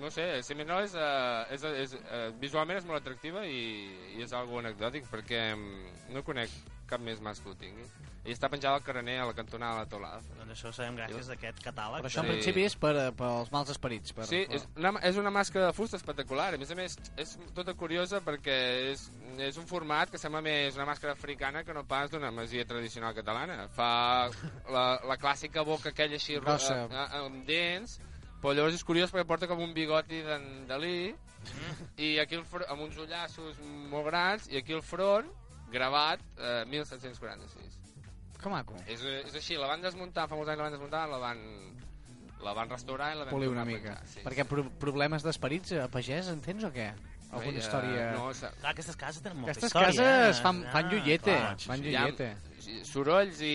no sé, si més no és, eh, és, és, eh, visualment és molt atractiva i, i és algo anecdòtic perquè mm, no conec cap més mas que ho tingui. I està penjada al carener a la cantonada de la teulada. Doncs això ho sabem gràcies a aquest catàleg. Però això en Sí. principi és per, eh, pels mals esperits. Per, Sí, és una, és una màscara de fusta espectacular. A més a més, és tota curiosa perquè és, és un format que sembla més una màscara africana que no pas d'una masia tradicional catalana. Fa la, la clàssica boca aquella així ro- Grossa. eh, amb dents, però llavors és curiós perquè porta com un bigoti d'en Dalí i aquí el fr- amb uns ullassos molt grans i aquí el front gravat eh, 1746. Que maco. És, és així, la van desmuntar, fa molts anys la van desmuntar, la van, la van restaurar i la van Polir una mica. Sí, Perquè pro problemes d'esperits a pagès, entens o què? Alguna eh, història... No, Clar, aquestes cases tenen molta Aquestes història. cases eh? fan, fan Ah, llollete, clar. fan hi ha sorolls i,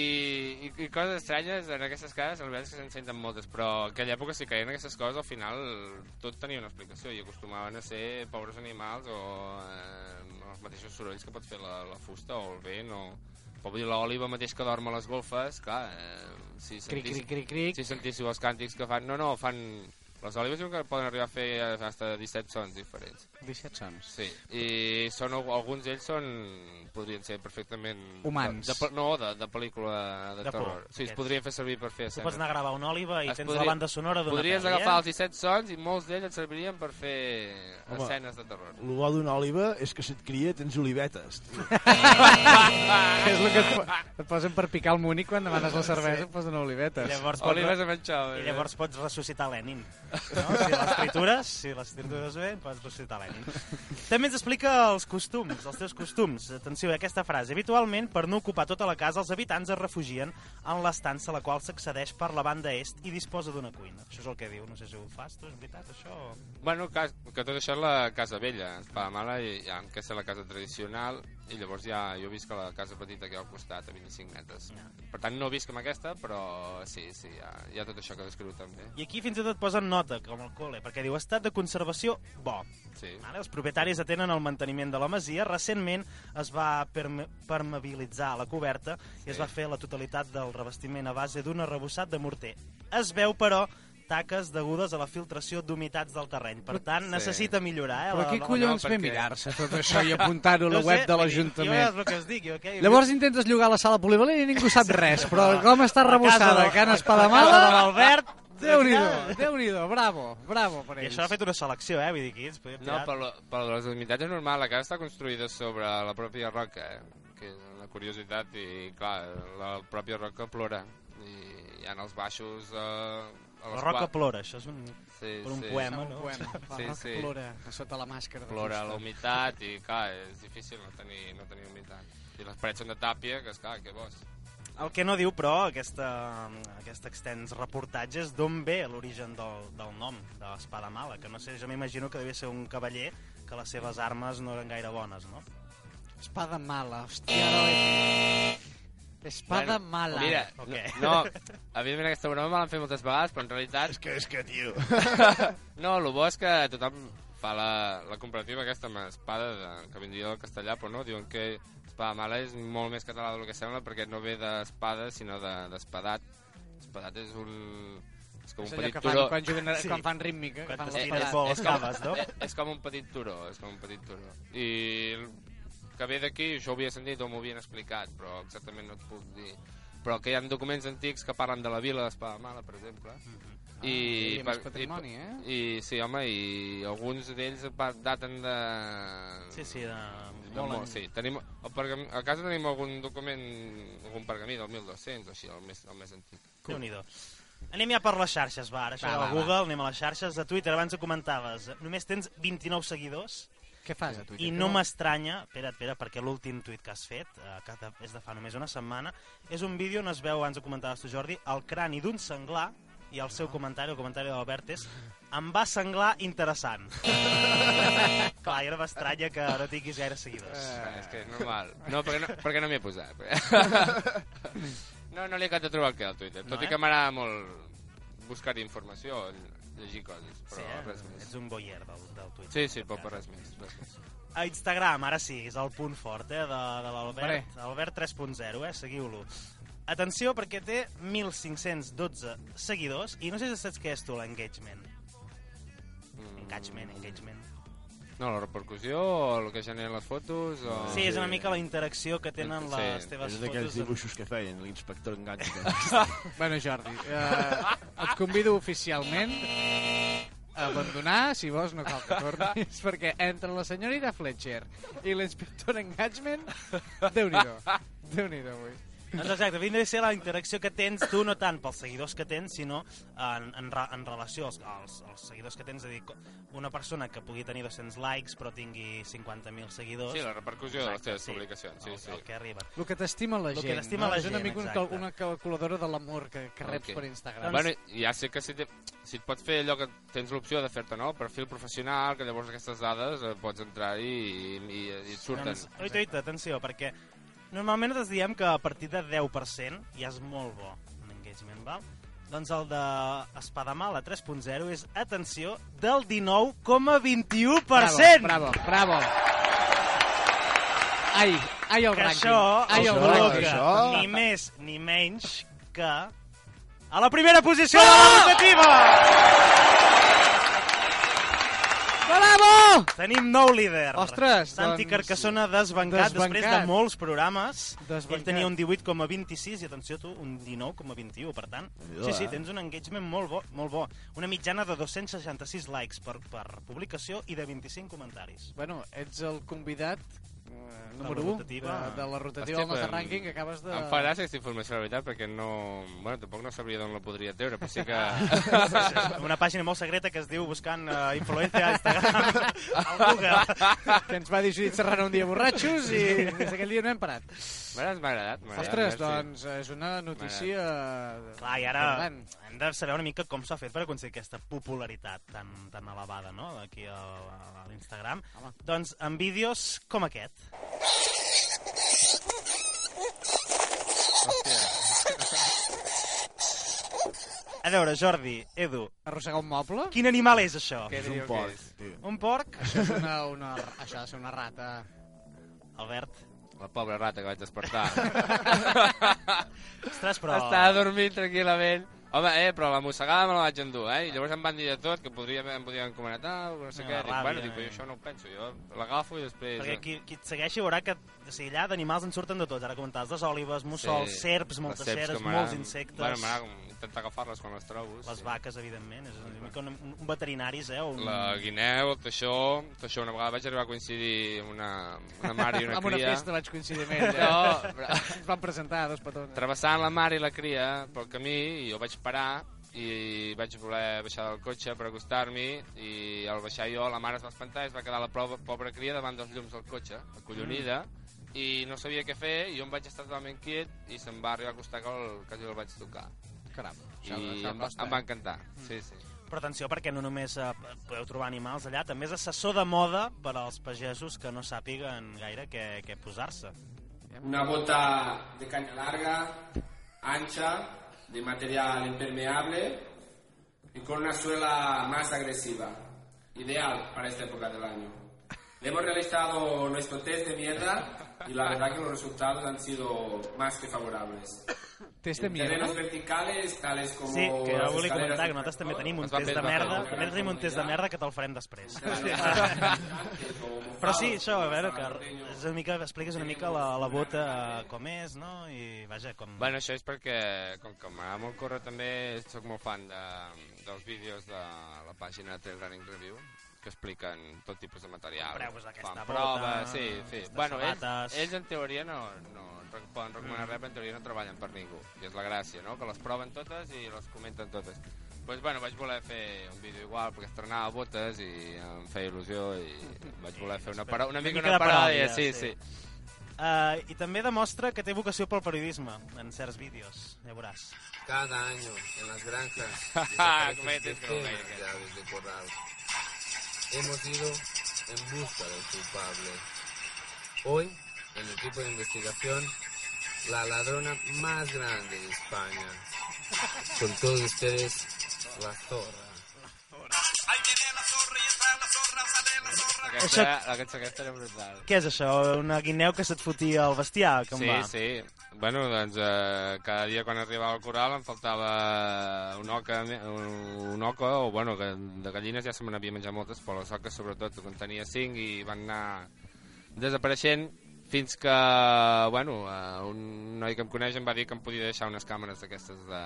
i, i coses estranyes en aquestes cases, la veritat és que se'n senten moltes, però en aquella època si caien aquestes coses, al final tot tenia una explicació i acostumaven a ser pobres animals o eh, els mateixos sorolls que pot fer la, la fusta o el vent o... Però vull dir, l'òliva mateix que dorm a les golfes, clar, eh, si, Cric, sentis, cric, cric, cric. si sentíssiu els càntics que fan... No, no, fan... Les diuen que poden arribar a fer fins a 17 sons diferents. 17 sons. Sí, i són, alguns d'ells són, podrien ser perfectament... Humans. De, de, no, de, de pel·lícula de, De por, terror. Sí, es podrien fer servir per fer Tu pots anar a gravar una òliva i Es tens podria- la banda sonora d'una Podries pel·li, agafar eh? els 17 sons i molts d'ells et servirien per fer Home. escenes de terror. El bo d'una oliva és que se't cria tens olivetes. tio. és el que et, po- et posen per picar el munic quan demanes la cervesa, et posen olivetes. I llavors, pots, Olives amb anxova. I llavors pots ressuscitar Lenin. No? Si les tritures, si les tritures bé, pots ressuscitar Lenin. També ens explica els costums, els teus costums. Atenció a aquesta frase. Habitualment, per no ocupar tota la casa, els habitants es refugien en l'estança a la qual s'accedeix per la banda est i disposa d'una cuina. Això és el que diu. No sé si ho fas, tu, és veritat, això? Bueno, cas, que tot això és la casa vella, Espadamala, i ja, que és la casa tradicional, i llavors ja jo visc a la casa petita que hi ha al costat, a 25 metres. Ja. Per tant, no visc amb aquesta, però sí, sí, hi ha, hi ha tot això que descriu també. I aquí fins i tot posen nota, com el col·le, perquè diu estat de conservació bo. Sí. Vale? Els propietaris atenen el manteniment de la masia. Recentment es va perme permeabilitzar la coberta i es va fer la totalitat del revestiment a base d'un arrebossat de morter. Es veu, però, taques degudes a la filtració d'humitats del terreny. Per tant, Sí. necessita millorar. Eh, Però la- qui la- collons no, ve perquè- mirar-se tot això i apuntar-ho a la No web sé, de Jo és l'Ajuntament? el que es dic. Jo, okay, Llavors intentes llogar la sala polivalent i ningú sap res, però com està casa arrebossada de- Can la Espadamala... casa de l'Albert... Déu-n'hi-do, déu-n'hi-do, bravo, bravo per I ells. això ha fet una selecció, eh? Vull dir, aquí ens podíem No, tirar... per, la- per les humitats és normal, la casa està construïda sobre la pròpia roca, eh? que és una curiositat, i clar, la pròpia roca plora, i hi ha els baixos... Eh, a La roca plora, això és un, sí, per un sí. poema, Un no? poema. La Sí, roca sí. plora a sota la màscara de plora la humitat i clar, és difícil no tenir, no tenir humitat. I les parets són de tàpia, que esclar, què vols? El que no diu, però, aquesta, aquest extens reportatge és d'on ve l'origen del, del nom de l'espada mala, que no sé, jo m'imagino que devia ser un cavaller que les seves armes no eren gaire bones, no? Espada mala, hòstia, no... Espada Bueno, mala. Mira, O què? no, evidentment aquesta broma me l'han fet moltes vegades, però en realitat és que, és que, tio... No, el bo és que tothom fa la, la comparativa aquesta amb espada, de, que vindria del castellà, però no, diuen que espada mala és molt més català del que sembla perquè no ve d'espada, sinó de- d'espadat. Espadat és un... És com És un petit que fan turó. quan, juguen, Sí. quan fan rítmica, Quan fan l'espada. molt. és, com, no? és, és com un petit turó, és com un petit turó. I que ve d'aquí, això ho havia sentit o m'ho havien explicat, però exactament no et puc dir. però que hi ha documents antics que parlen de la vila d'Espadamala, per exemple. I, i per- més patrimoni, eh? I, sí, home, i alguns d'ells daten de... Sí, sí, de... de molt sí. Tenim, el pergam... A casa tenim algun document, algun pergamí del 1200 o així, el més, el més antic. Déu-n'hi-do. Anem ja per les xarxes, va, ara això Va, del va, va. Google, anem a les xarxes. A Twitter, abans ho comentaves, només tens 29 seguidors Què fas a Twitter? i no m'estranya, espera, espera, perquè l'últim tuit que has fet, eh, que de- és de fa només una setmana, és un vídeo on es veu, abans ho comentaves tu, Jordi, el crani d'un senglar i el seu comentari, el comentari de l'Albert és em va senglar interessant. Clar, i ara m'estranya que no tinguis gaire seguidors. Eh, és que és normal. No, perquè no, perquè no m'hi he posat. no, no li he acabat de trobar el que al Twitter. No, Tot eh? i que m'agrada molt buscar informació, llegir coses, però sí, eh? res més. Ets un boier del, del Twitter. Sí, sí, però per res més. Res més. A Instagram, ara sí, és el punt fort eh, de, de l'Albert. Albert 3.0, eh? seguiu-lo. Atenció, perquè té 1.512 seguidors i no sé si saps què és tu, l'engagement. Mm, Engagement, engagement. No, la repercussió, o el que generen les fotos, o... Sí, és una mica la interacció que tenen Sí, les teves És d'aquells fotos. dibuixos que feien, l'inspector enganxa. Bueno, Jordi, eh, et convido oficialment abandonar, si vols no cal que tornis, perquè entre la senyorita Fletcher i l'inspector Engagement, Déu-n'hi-do. Déu-n'hi-do, avui. Doncs exacte, vindria a ser la interacció que tens tu, no tant pels seguidors que tens, sinó en, en, en relació als, als, als seguidors que tens. És a dir, una persona que pugui tenir 200 likes però tingui 50.000 seguidors... Sí, la repercussió de les Exacte, teves sí. publicacions, sí, el, sí. el que arriba. El que t'estima la El que gent. t'estima no? la és una gent, mica una, exacte. una calculadora de l'amor que, que reps Ok. per Instagram. Bueno, ja sé que si, te, si et pots fer allò que tens l'opció de fer-te, no? Perfil professional, que llavors aquestes dades eh, pots entrar i, i, i, i et surten. Doncs, oita, oita, atenció, perquè normalment ens diem que a partir de 10% ja és molt bo un engagement, val? Doncs el de Espadamala 3.0 és, atenció, del 19,21%! Bravo, bravo, bravo. Ai, ai el Que rànquing. això ai el el això, rànquing. col·loca això. ni més ni menys que a la primera posició de la rotativa! Bravo! Tenim nou líder. Ostres, Santi doncs, Carcassona desbancat, desbancat. després de molts programes. Desbancat. Ell tenia un 18,26 i atenció tu, un 19,21. Per tant, sí, sí, eh? tens un engagement molt bo, molt bo. Una mitjana de 266 likes per, per publicació i de 25 comentaris. Bueno, ets el convidat número la 1 de, de la rotativa del nostre em- rànquing que acabes de... Em fa gràcia aquesta informació, la veritat, perquè no... Bueno, tampoc no sabria d'on la podria treure, però sí que... Una pàgina molt secreta que es diu buscant uh, influència a Instagram al Google. que ens va dir Judit Serrano un dia borratxos i des d'aquell dia no hem parat. M'ha m'ha agradat, m'ha agradat. Ostres, merci. doncs és una notícia... Clar, i ara hem de saber una mica com s'ha fet per aconseguir aquesta popularitat tan, tan elevada, no?, d'aquí a, a l'Instagram. Doncs amb vídeos com aquest. A veure, Jordi, Edu, Arrossegar un moble? quin animal és això? Què És un porc, és? tio. Un porc? Això, és una, una, això ha de ser una rata. Albert. La pobra rata que vaig despertar. Ostres, però... Estava dormint tranquil·lament. Home, eh, però la mossegada me la vaig endur, eh? I llavors em van dir de tot, que podria, em podien encomanar tal, no sé Ja, què. Dic, ràbia, bueno, dic, eh. jo això no ho penso, jo l'agafo i després... Perquè qui, qui et segueixi veurà que o sigui, allà d'animals en surten de tots. Ara comentaves les òlives, mussols, Sí, serps, moltes serps que molts insectes. Bueno, m'agrada intentar agafar-les quan les trobo. Les sí. vaques, evidentment. És una mica un, un veterinaris, eh? Un... La guineu, el teixó, el teixó una vegada vaig arribar a coincidir amb una, una mare i una Amb una cria. festa vaig coincidir amb ell. No, Eh? però- Ens van presentar dos petons. travessant la mare i la cria pel camí i jo vaig parar i vaig voler baixar del cotxe per acostar-m'hi i al baixar jo la mare es va espantar i es va quedar la pobra, pobra cria davant dels llums del cotxe, acollonida i no sabia què fer i jo em vaig estar totalment quiet i se'm va arribar a acostar que el, quasi el vaig tocar Caram, i això, això em, va, em va encantar sí, sí. Però atenció, perquè no només eh, podeu trobar animals allà, també és assessor de moda per als pagesos que no sàpiguen gaire què, què posar-se. Una bota de caña larga, ancha, de material impermeable y con una suela más agresiva, ideal para esta época del año. Le hemos realizado nuestro test de mierda y la verdad que los resultados han sido más que favorables. Test de en mierda? terrenos verticales, tales como Sí, que jo volia comentar que nosaltres també tenim un test de merda, també tenim un test de merda que te'l farem després. Però sí, això, a veure, que és una mica, expliques una mica la, la bota com és, no? I vaja, com... Bueno, això és perquè, com que m'agrada molt córrer, també sóc molt fan de, dels vídeos de la pàgina de Trail Running Review, que expliquen tot tipus de material. Fan bota, proves, sí, sí. aquestes Bueno, ells, sabates. ells en teoria no, no poden recomanar res, però en teoria no treballen per ningú. I és la gràcia, no?, que les proven totes i les comenten totes. Doncs, pues, bueno, vaig voler fer un vídeo igual, perquè estrenava botes i em feia il·lusió i vaig voler fer una, para una, mica mica una paròdia, paròdia, sí, sí. sí. Uh, I també demostra que té vocació pel periodisme en certs vídeos, ja veuràs. Cada año en las granjas Ah, desaparecen decenas ¿qué? de aves de corral. Hemos ido en busca del culpable. Hoy, en el equipo de investigación, la ladrona más grande de España. Con todos ustedes, la zorra. Aquesta, aquesta, aquesta era brutal. Què és això? Una guineu que se't fotia al bestiar? Com Sí, va? sí. Bueno, doncs eh, cada dia quan arribava al coral em faltava un oca, un, un oca o bueno, que de gallines ja se me n'havia menjat moltes, però les oques sobretot en tenia cinc i van anar desapareixent fins que, bueno, eh, un noi que em coneix em va dir que em podia deixar unes càmeres d'aquestes de...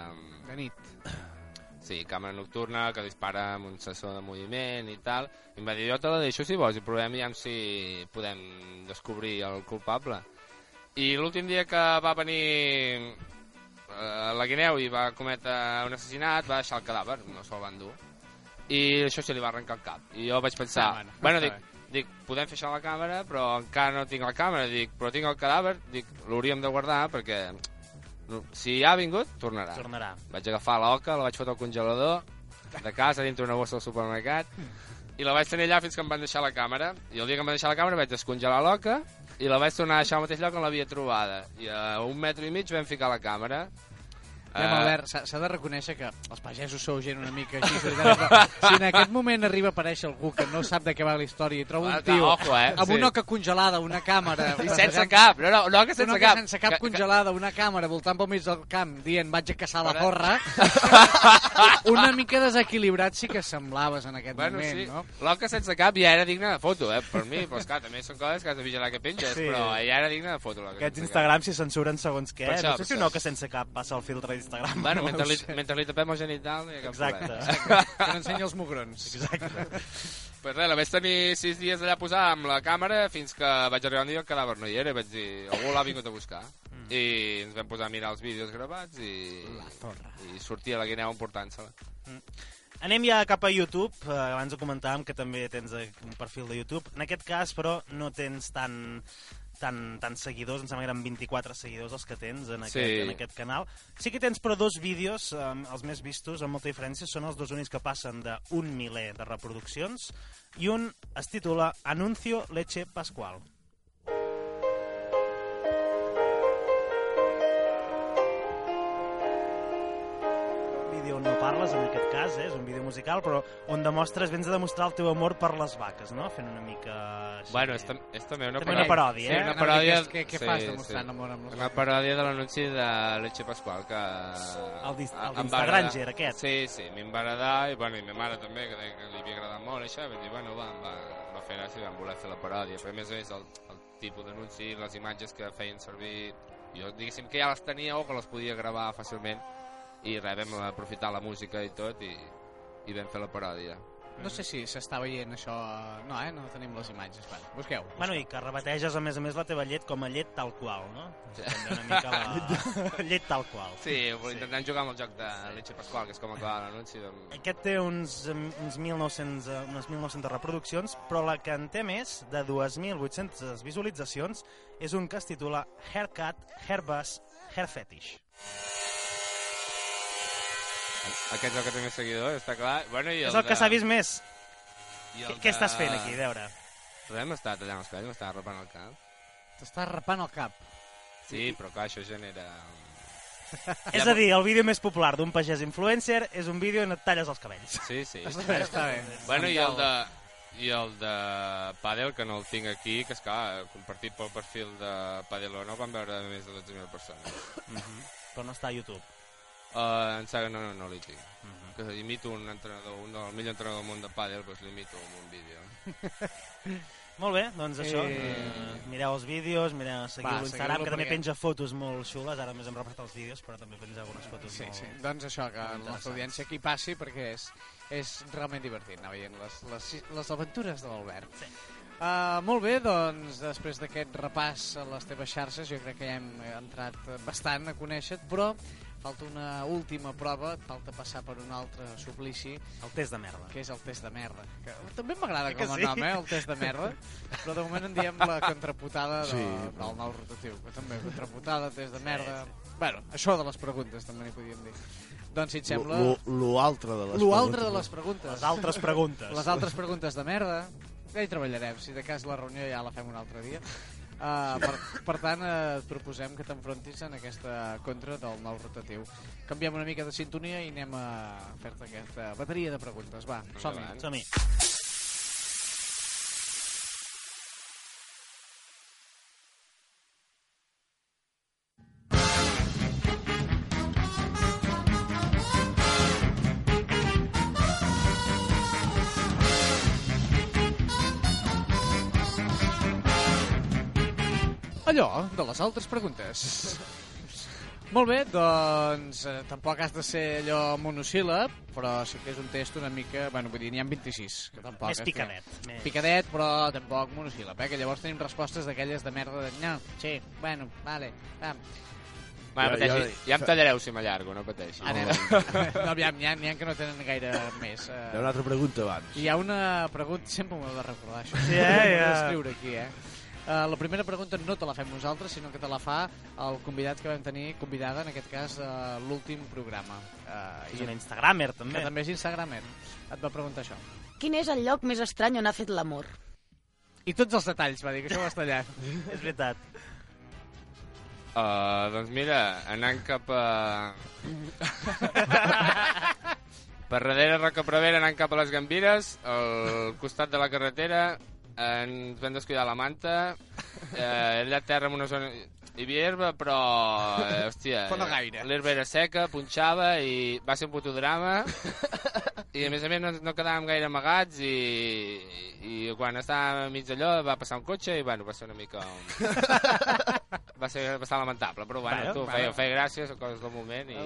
De nit. Sí, càmera nocturna que dispara amb un sensor de moviment i tal. I em va dir, jo te la deixo si vols i provem ja si podem descobrir el culpable. I l'últim dia que va venir eh, la guineu i va cometre un assassinat, va deixar el cadàver, no se'l van dur. I això se li va arrencar el cap. I jo vaig pensar, Ah, bueno, bueno, dic, dic, podem fer això a la càmera, però encara no tinc la càmera, dic, però tinc el cadàver, dic, l'hauríem de guardar perquè si ha vingut, tornarà. Tornarà. Vaig agafar l'oca, la vaig fotre al congelador de casa, dintre una bossa del supermercat, i la vaig tenir allà fins que em van deixar la càmera. I el dia que em van deixar la càmera vaig descongelar l'oca i la vaig tornar a deixar al mateix lloc on l'havia trobada. I a un metre i mig vam ficar la càmera. Ja, Eh, Albert, s'ha de reconèixer que els pagesos sou gent una mica així si en aquest moment arriba a aparèixer algú que no sap de què va la història i troba un tio ojo, eh? amb Sí. una oca congelada, una càmera... I sense cap, no, no, no que sense una cap. sense cap congelada, una càmera voltant pel mig del camp dient vaig a caçar la porra, una mica desequilibrat sí que semblaves en aquest Bueno, moment, sí, no? l'oca sense cap ja era digna de foto, eh, per mi, però esclar, també són coses que has de vigilar que penges, Sí. però ja era digna de foto. Aquests Instagram si censuren segons què. Per això, no sé si un oca sense cap passa el filtre d'Instagram. Cap. Bueno, no mentre li, mentre li tapem el genital, no hi ha cap Exacte. problema. Que n'ensenya els mugrons. Exacte. Pues res, la vaig tenir sis dies allà posada amb la càmera fins que vaig arribar un dia el cadàver no hi era i vaig dir, algú l'ha vingut a buscar. Mm. I ens vam posar a mirar els vídeos gravats i, i sortia la guineu emportant-se-la. Anem ja cap a YouTube. Eh, abans ho comentàvem que també tens un perfil de YouTube. En aquest cas, però, no tens tant tant, tant seguidors, em sembla que eren 24 seguidors els que tens en aquest, Sí. en aquest canal. Sí que tens, però, dos vídeos, eh, els més vistos, amb molta diferència, són els dos únics que passen d'un miler de reproduccions, i un es titula Anuncio Leche Pascual. Parles, en aquest cas, eh? és un vídeo musical, però on demostres, vens a demostrar el teu amor per les vaques, no? Fent una mica... Així. Bueno, és, tam és també una També una paròdia, sí, eh? una Una paròdia... mica, què- què fas demostrant amor amb les Una paròdia de l'anunci de Leche Pascual, que... El d'Inst- el em va d'Instagranger, aquest. Sí, sí, a mi em va agradar, i, bueno, i ma mare també, que deia que li havia agradat molt això, i vaig dir, bueno, va, em va, va fer gràcia i vam voler fer la paròdia, però a més a més el, el tipus d'anunci, les imatges que feien servir, jo diguéssim que ja les tenia o que les podia gravar fàcilment, i res, vam aprofitar la música i tot, i, i vam fer la paròdia. No sé si s'està veient això... No, eh? No tenim les imatges. Bueno, busqueu. Bueno, i que rebateges, a més a més, la teva llet com a llet tal qual, no? També una mica la... llet tal qual. Sí, sí. intentant jugar amb el joc de Leche Pascual, que és com acaba l'anunci. Doncs... Aquest té uns, uns 1.900, eh, unes 1.900 reproduccions, però la que en té més, de 2.800 visualitzacions, és un que es titula Haircut, Hairbus, Hair Fetish. Aquest és el que té més seguidors, està clar. Bueno, i És el que s'ha vist més. I Què, el què de- estàs fent aquí, a veure? Res, m'està tallant els cabells, m'està rapant el cap. T'estàs rapant el cap. Sí, però clar, això genera... És a dir, el vídeo més popular d'un pagès influencer és un vídeo on et talles els cabells. Sí, sí. Està bé, està bé. Bueno, i el de... I el de Padel, que no el tinc aquí, que és clar, compartit pel perfil de Padel o no, van veure més de 12.000 persones. però no està a YouTube. Uh, en sèrio, no, no, no l'hi tinc. Que imito un entrenador, un del millor entrenador del món de pàdel, doncs l'imito amb un vídeo. Molt bé, doncs això, Eh, eh, mireu els vídeos, mireu, seguiu l'Instagram, que també penja fotos molt xules, ara més hem repassat els vídeos, però també penja algunes fotos Sí, molt... sí. Doncs això, que la nostra audiència aquí passi perquè és, és realment divertit anar veient les, les, les aventures de l'Albert. Sí. Uh, molt bé, doncs després d'aquest repàs a les teves xarxes jo crec que ja hem entrat bastant a conèixer-te, però falta una última prova, falta passar per un altre suplici, El test de merda. que és el test de merda. Que també m'agrada com a sí? nom, eh, el test de merda, però de moment en diem la contraputada de, Sí. del nou rotatiu, que també contraputada, test de merda... Bueno, això de les preguntes també n'hi podíem dir. Doncs si et sembla... Lo, lo altre de les preguntes. de les preguntes. Les altres preguntes. Les altres preguntes de merda. Ja hi treballarem, si de cas la reunió ja la fem un altre dia. Uh, per, per tant, uh, et proposem que t'enfrontis en aquesta contra del nou rotatiu. Canviem una mica de sintonia i anem a fer-te aquesta bateria de preguntes. Va, som-hi. Endavant. Som-hi. Allò, de les altres preguntes. Molt bé, doncs eh, tampoc has de ser allò monosíl·lab, però sí que és un test una mica... Bueno, vull dir, n'hi ha 26. Que tampoc Més és picadet. Que... Més... Picadet, però tampoc monosíl·lab, eh? Que llavors tenim respostes d'aquelles de merda de... No, sí, bueno, vale, va. Va, Jo- pateixi, jo- ja em tallareu si m'allargo, no pateixi. Anem. no, aviam, n'hi ha, n'hi ha que no tenen gaire més. Hi ha Eh, una altra pregunta abans. hi ha una pregunta... Sempre m'ho he de recordar, això. Sí, eh, ja. d'escriure aquí, eh? Uh, la primera pregunta no te la fem nosaltres, sinó que te la fa el convidat que vam tenir, convidada, en aquest cas, uh, l'últim programa. Uh, És una Instagramer, que també. també és Instagramer. Et va preguntar això. Quin és el lloc més estrany on ha fet l'amor? I tots els detalls, va dir, que això ho has tallat. És veritat. Uh, doncs mira, anant cap a... per darrere Rocapravera, anant cap a les Gambires, al costat de la carretera, ens vam descuidar la manta, eh, allà a terra en una zona... Hi havia herba, però, eh, hòstia, Però no gaire. l'herba era seca, punxava i va ser un puto drama. I a més a més no, no quedàvem gaire amagats i, i quan estàvem mig d'allò va passar un cotxe i bueno, va ser una mica... Un... va ser bastant lamentable, però bueno, Bueno, tu, bueno. feia, feia gràcia, són coses del moment i...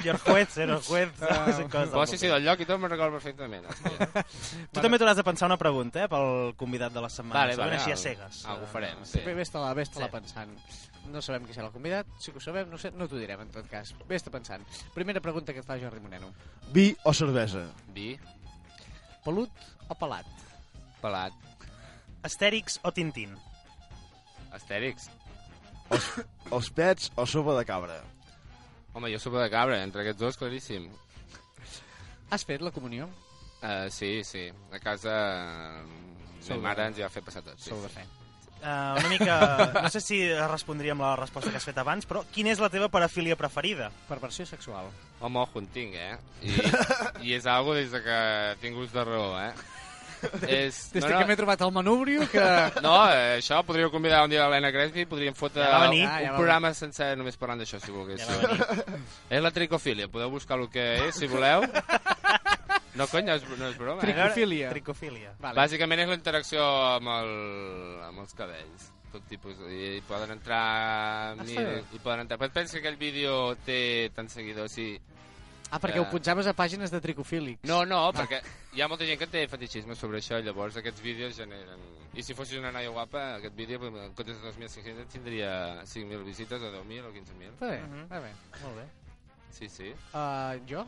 Senyor juez, senyor juez. són coses del sí, sí, del lloc i tot me'n recordo perfectament. Tu també t'hauràs de pensar una pregunta, eh, pel convidat de la setmana. Vale, vale, així a cegues. Algú farem, sí. Sí. Bé, Vés-te-la vés Sí. pensant. No sabem qui serà el convidat, que ho sabem, no, sé, no t'ho direm en tot cas. Vés-te pensant. Primera pregunta que et fa Jordi Moreno. Vi o cervesa? Vi, Pelut o pelat? pelat, Astèrix o Tintín? astèrics. Els pets o sopa de cabra? Home, jo sopa de cabra, entre aquests dos, claríssim. Has fet la comunió? Uh, sí, sí. A casa... Sou Ma mare ens hi va fer passar tot. Sí, Sou de sí. Uh, una mica... No sé si respondria amb la resposta que has fet abans, però quina és la teva parafília preferida? Perversió sexual. Home, ojo, en tinc, eh? I, i és algo des de que tinc gust de raó, eh? És... Des no, que m'he trobat el manubrio que... No, eh, això, podríeu convidar un dia l'Helena Crespi, podríem fotre Ja venir. un, Ah, ja va programa sencer només parlant d'això, si volgués. Ja. És la tricofília, podeu buscar el que és, si voleu. No, cony, no és, no és broma. Eh? Tricofília. Tricofília. Vale. Bàsicament és la interacció amb, el, amb els cabells tot tipus, i, i poden entrar Està mira, bé. i poden entrar però pensa que aquell vídeo té tants seguidors i... Ah, perquè Eh. ho punxaves a pàgines de tricofílics. no, no, perquè hi ha molta gent que té fetichisme sobre això llavors aquests vídeos generen i si fossis una noia guapa, aquest vídeo en comptes de 2.500 tindria 5.000 visites o 10.000 o 15.000 Està bé, està bé. Molt bé. sí, sí Uh, jo?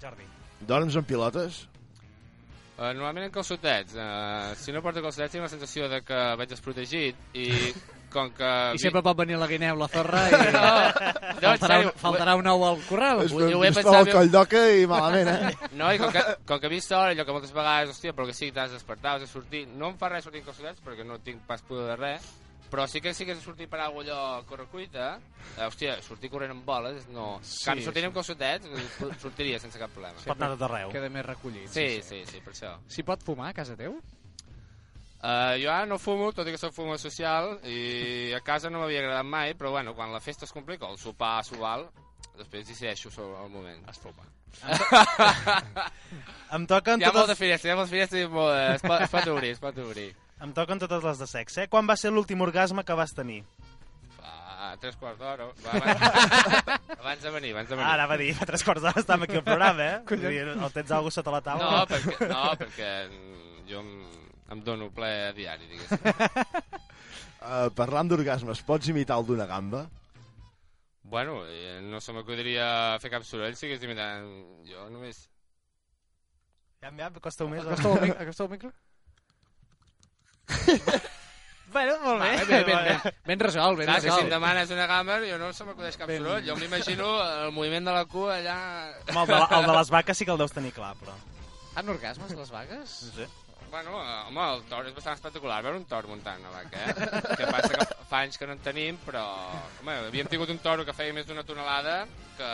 Jordi. Dorms amb pilotes? Uh, normalment en calçotets. Uh, si no porto calçotets tinc la sensació de que vaig desprotegit i com que... I sempre pot venir la guineu, la zorra, i No, no, en faltarà, un, faltarà un ou al corral. Es, ho- he es pensat el coll d'oca i malament, eh? No, i com que, com que he vist hora, allò que moltes vegades, hòstia, però que sí, t'has de despertar, has de sortir. No em fa res sortir en calçotets perquè no tinc pas pudor de res, però sí que sí que sortir per alguna allò a correcuita. Eh, hòstia, sortir corrent amb boles, no. Sí, Sí, Can, sortir sí. amb calçotets, eh, sortiria sense cap problema. Pot anar tot arreu. Queda més recollit. Sí, sí, sí, per això. S'hi pot fumar a casa teu? Uh, jo ara no fumo, tot i que soc fumo social, i a casa no m'havia agradat mai, però bueno, quan la festa es complica, el sopar s'ho val, després decideixo sobre el moment. Es fuma. Em toquen Hi ha totes... molta finestra, hi ha molta finestra i molt... Es pot, es pot obrir, es pot obrir. Em toquen totes les de sexe, eh? Quan va ser l'últim orgasme que vas tenir? Fa tres quarts d'hora. Va, Abans, abans de venir, abans de venir. Ah, anava a dir, fa tres quarts d'hora estàvem aquí al programa, eh? Vull dir, O tens alguna sota la taula? No, perquè, no, perquè jo em, em dono ple a diari, diguéssim. Uh, parlant d'orgasmes, pots imitar el d'una gamba? Bueno, eh, no se m'acudiria fer cap soroll si hagués imitant... Jo només... Ja, ja, costa més. Acosta el, mic acosta el micro? Bueno, molt bé. Va, ben, ben, ben, ben resolt, ben Clar, que si resolt. em demanes una gamba, jo no se m'acudeix cap Ben- soroll. Jo m'imagino el moviment de la cua allà... Home, el, de, el de les vaques sí que el deus tenir clar, però... Han orgasmes, les vagues? No sé. Bueno, home, el toro és bastant espectacular veure un toro muntant una vaca, eh? que passa que fa anys que no en tenim, però... Home, havíem tingut un toro que feia més d'una tonelada, que,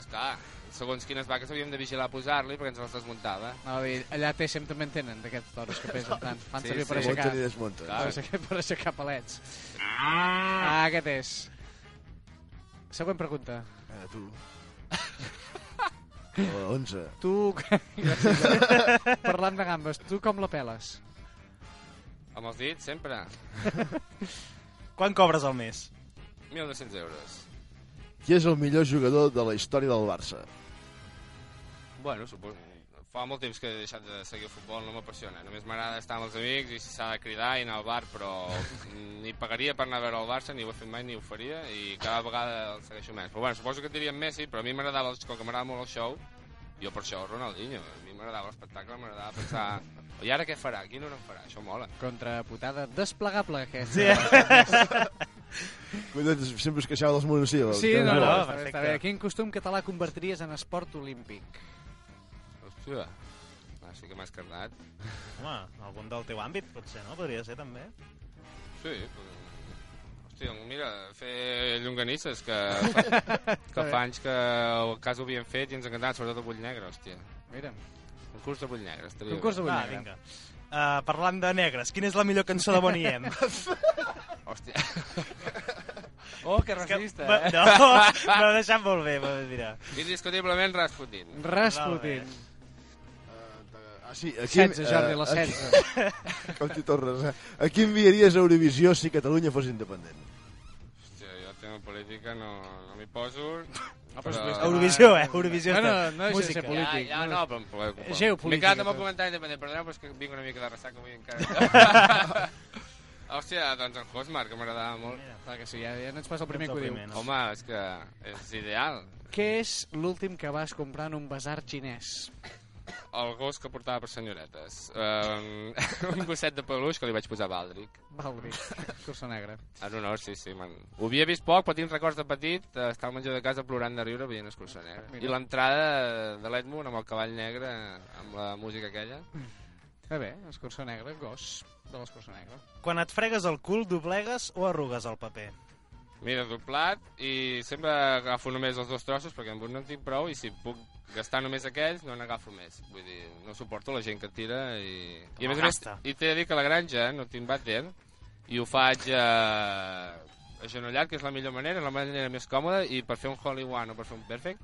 esclar, segons quines vaques havíem de vigilar posar-li perquè ens les desmuntava. No, dir, allà a TSM també en tenen, d'aquests toros que pesen tant. Fan Sí, servir per sí. aixecar, Munten i desmunten. per aixecar, per aixecar palets. Ah, aquest és. Següent pregunta. Eh, tu. Uh, 11. Tu, parlant de gambes, tu com la peles? Amb els dits, sempre. Quan cobres al mes? 1.200 euros. Qui és el millor jugador de la història del Barça? Bueno, suposo... Fa molt temps que he deixat de seguir el futbol, no m'apassiona. Només m'agrada estar amb els amics i si s'ha de cridar i anar al bar, però ni pagaria per anar a veure el Barça, ni ho he fet mai, ni ho faria, i cada vegada el segueixo menys. Però bueno, suposo que et diria Messi, però a mi m'agradava, el- com que m'agrada molt el show, jo per això Ronaldinho, a mi m'agradava l'espectacle, m'agradava pensar... I ara què farà? Quin no en farà? Això mola. Contraputada desplegable, aquesta. Sí. Collons, sempre us queixava dels monosíl·labs. Sí, no, no, no, està bé, perfecte. Quin costum català convertiries en esport olímpic? Hòstia, ah, sí que m'has cardat. Home, algun del teu àmbit, potser, no? Podria ser, també. Sí, però- hòstia, mira, fer llonganisses, que fa, que fa anys que el cas ho havien fet i ens encantava, sobretot el bull negre, hòstia. Mira, Un curs de bull negre, estaria concurs de bé. bull Va, negre. vinga. Uh, parlant de negres, quina és la millor cançó de Bonnie M? Hòstia. Oh, que racista, Va, eh? No, m'ho he deixat molt bé, m'ho dirà. Indiscutiblement Rasputin. Rasputin. Ah, sí, aquí, 16, Jordi, la aquí- 16. Com t'hi tornes, eh? A qui enviaries a Eurovisió si Catalunya fos independent? Hòstia, jo el tema política no, no m'hi poso. Ah, però però- Eurovisió, eh? Eurovisió. Bueno, no deixa de Música. ser polític. Ja, ja, no, però... però, però Geopolítica, M'he quedat amb el comentari independent, perdoneu, però és que vinc una mica de ressaca avui encara. Hòstia, doncs en Hosmar, que m'agradava molt. Clar que sí, ja, ja no ets pas el primer Ets que ho diu. no? Home, és que és ideal. Què és l'últim que vas comprar en un basar xinès? El gos que portava per senyoretes. Um, un gosset de peluix que li vaig posar Baldric. Baldric, cursa negra. En honor, sí, sí, man. Ho havia vist poc, però tinc records de petit, eh, estar al menjador de casa plorant de riure veient Excursió Negra. Mira. I l'entrada de l'Edmund amb el cavall negre, amb la música aquella. Eh bé, escurça negra, gos de l'escurça negra. Quan et fregues el cul, doblegues o arrugues el paper? Mira, doblat, i sempre agafo només els dos trossos, perquè amb un no en tinc prou, i si puc gastar només aquells, no n'agafo més. Vull dir, no suporto la gent que tira i... I a més a més, i t'he de dir que a la granja no tinc vàter, i ho faig eh, agenollat, que és la millor manera, la manera més còmoda, i per fer un Holy One o per fer un Perfect,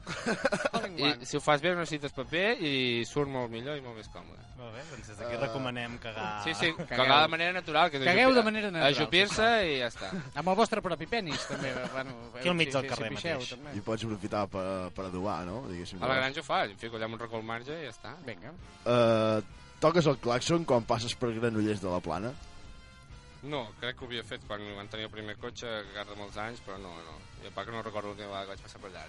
i si ho fas bé no necessites paper i surt molt millor i molt més còmode. Molt bé, doncs des d'aquí recomanem cagar... Sí, sí, Cagueu. cagar de manera natural. Que Cagueu de manera natural, Ajupir-se i ja està. Amb el vostre propi penis, també. Bueno, Aquí al mig del si- carrer si pixeu, mateix. també. I pots aprofitar per, per adobar, no? Diguéssim. A la granja ho fa, em fico allà amb un racó al marge i ja està. Vinga. Uh, toques el claxon quan passes per Granollers de la Plana? No, crec que ho havia fet quan van tenir el primer cotxe, que molts anys, però no, no. I a part que no recordo l'última vegada que vaig passar per allà.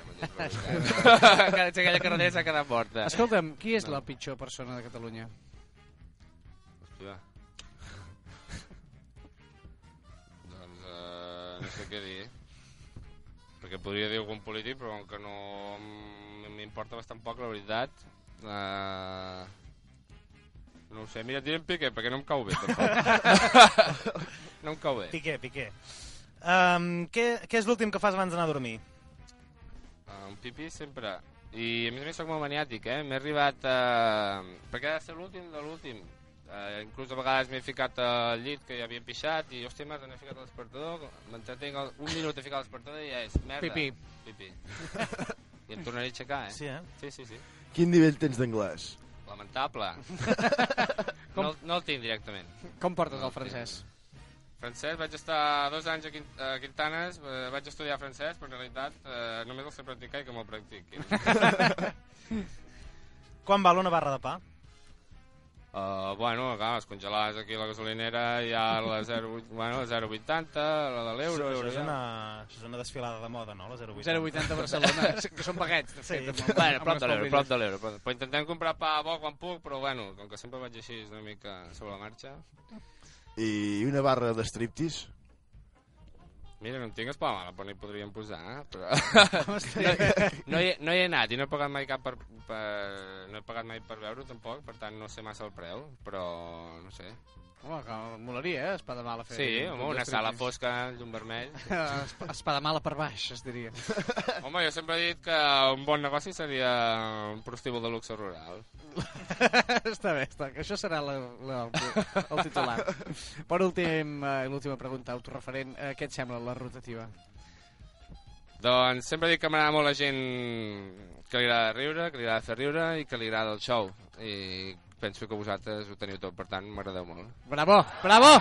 Encara si aquella carretera s'ha quedat morta. Escolta'm, qui és No. la pitjor persona de Catalunya? Hòstia. doncs uh, no sé què dir. Perquè podria dir algun polític, però com que no m'importa bastant poc, la veritat. Uh, no ho sé, mira, diré en Piqué, perquè no em cau bé, no em cau bé. Piqué, Piqué. Um, què, què és l'últim que fas abans d'anar a dormir? Uh, un pipí sempre. I a més a més soc molt maniàtic, eh? M'he arribat a... Perquè ha de ser l'últim de l'últim. Eh, inclús a vegades m'he ficat al llit que ja havia pixat i, hòstia, merda, n'he ficat a l'espertador, m'entretenc el- un minut a ficar a l'espertador i ja és merda. Pipí. Pipí. I em tornaré a aixecar, eh? Sí, eh? Sí, sí, sí. Quin nivell tens d'anglès? Lamentable. no, no el tinc directament. Com portes el francès? Francès, vaig estar dos anys a, Quint a Quintanes, eh, vaig estudiar francès, però en realitat eh, només el sé practicar i que me'l practiqui. Quan val una barra de pa? Uh, bueno, clar, les congelades aquí a la gasolinera hi ha la 0,8 bueno, la 0,80, la de l'euro... Això, euro és ja. una, això és una desfilada de moda, no? La 0,80. 0,80 a Barcelona, que són paquets, de Sí. fet. amb- Bueno, prop de l'euro, prop de l'euro. Però, però intentem comprar pa bo quan puc, però bueno, com que sempre vaig així una mica sobre la marxa... I una barra de striptease? Mira, no en tinc espala mala, però no hi podríem posar, eh? però... no, no, hi, no hi he anat i no he pagat mai cap per, per... No he pagat mai per veure tampoc, per tant no sé massa el preu, però no sé. Home, que molaria, eh? Espada mala fer... Sí, home, un una de sala fosca, llum vermell. Esp- Espada mala per baix, es diria. Home, jo sempre he dit que un bon negoci seria un prostíbul de luxe rural. està bé, està. que Això serà la, la, el titular. Per últim, eh, l'última pregunta, autoreferent, eh, què et sembla la rotativa? Doncs sempre dic que m'agrada molt la gent que li agrada riure, que li agrada fer riure i que li agrada el show. I penso que vosaltres ho teniu tot, per tant m'agradeu molt. Bravo, bravo!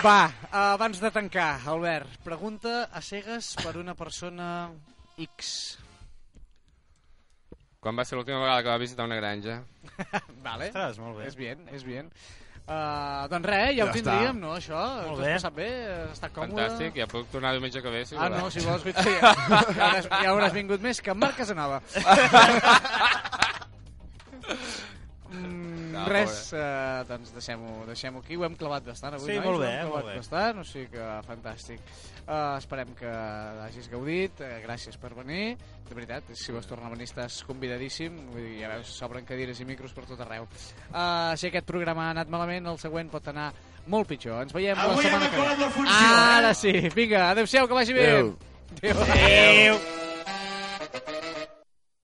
Va, abans de tancar, Albert, pregunta a cegues per una persona X. Quan va ser l'última vegada que va visitar una granja? Vale. Ostres, molt bé. És bien, és bien. Uh, doncs res, ja, Ja ho està. tindríem, no, això? Molt bé. passat bé? Estat còmode? Fantàstic, ja puc tornar diumenge que ve, si Ah, voleu. no, si vols, guaita, ja, ja, hauràs, ja hauràs vingut més que en Marc Casanova. mm, No, res, eh, doncs deixem-ho deixem aquí. Ho hem clavat bastant avui, Sí, nois? molt Ho bé, hem molt clavat bé. bastant, o sigui que fantàstic. Uh, esperem que hagis gaudit, uh, gràcies per venir. De veritat, si vols tornar a venir estàs convidadíssim, vull dir, ja veus, s'obren cadires i micros per tot arreu. Uh, si aquest programa ha anat malament, el següent pot anar molt pitjor. Ens veiem la setmana que ve. la funció, Ara sí, vinga, adeu-siau, que vagi bé. Adéu. Adéu. Adéu.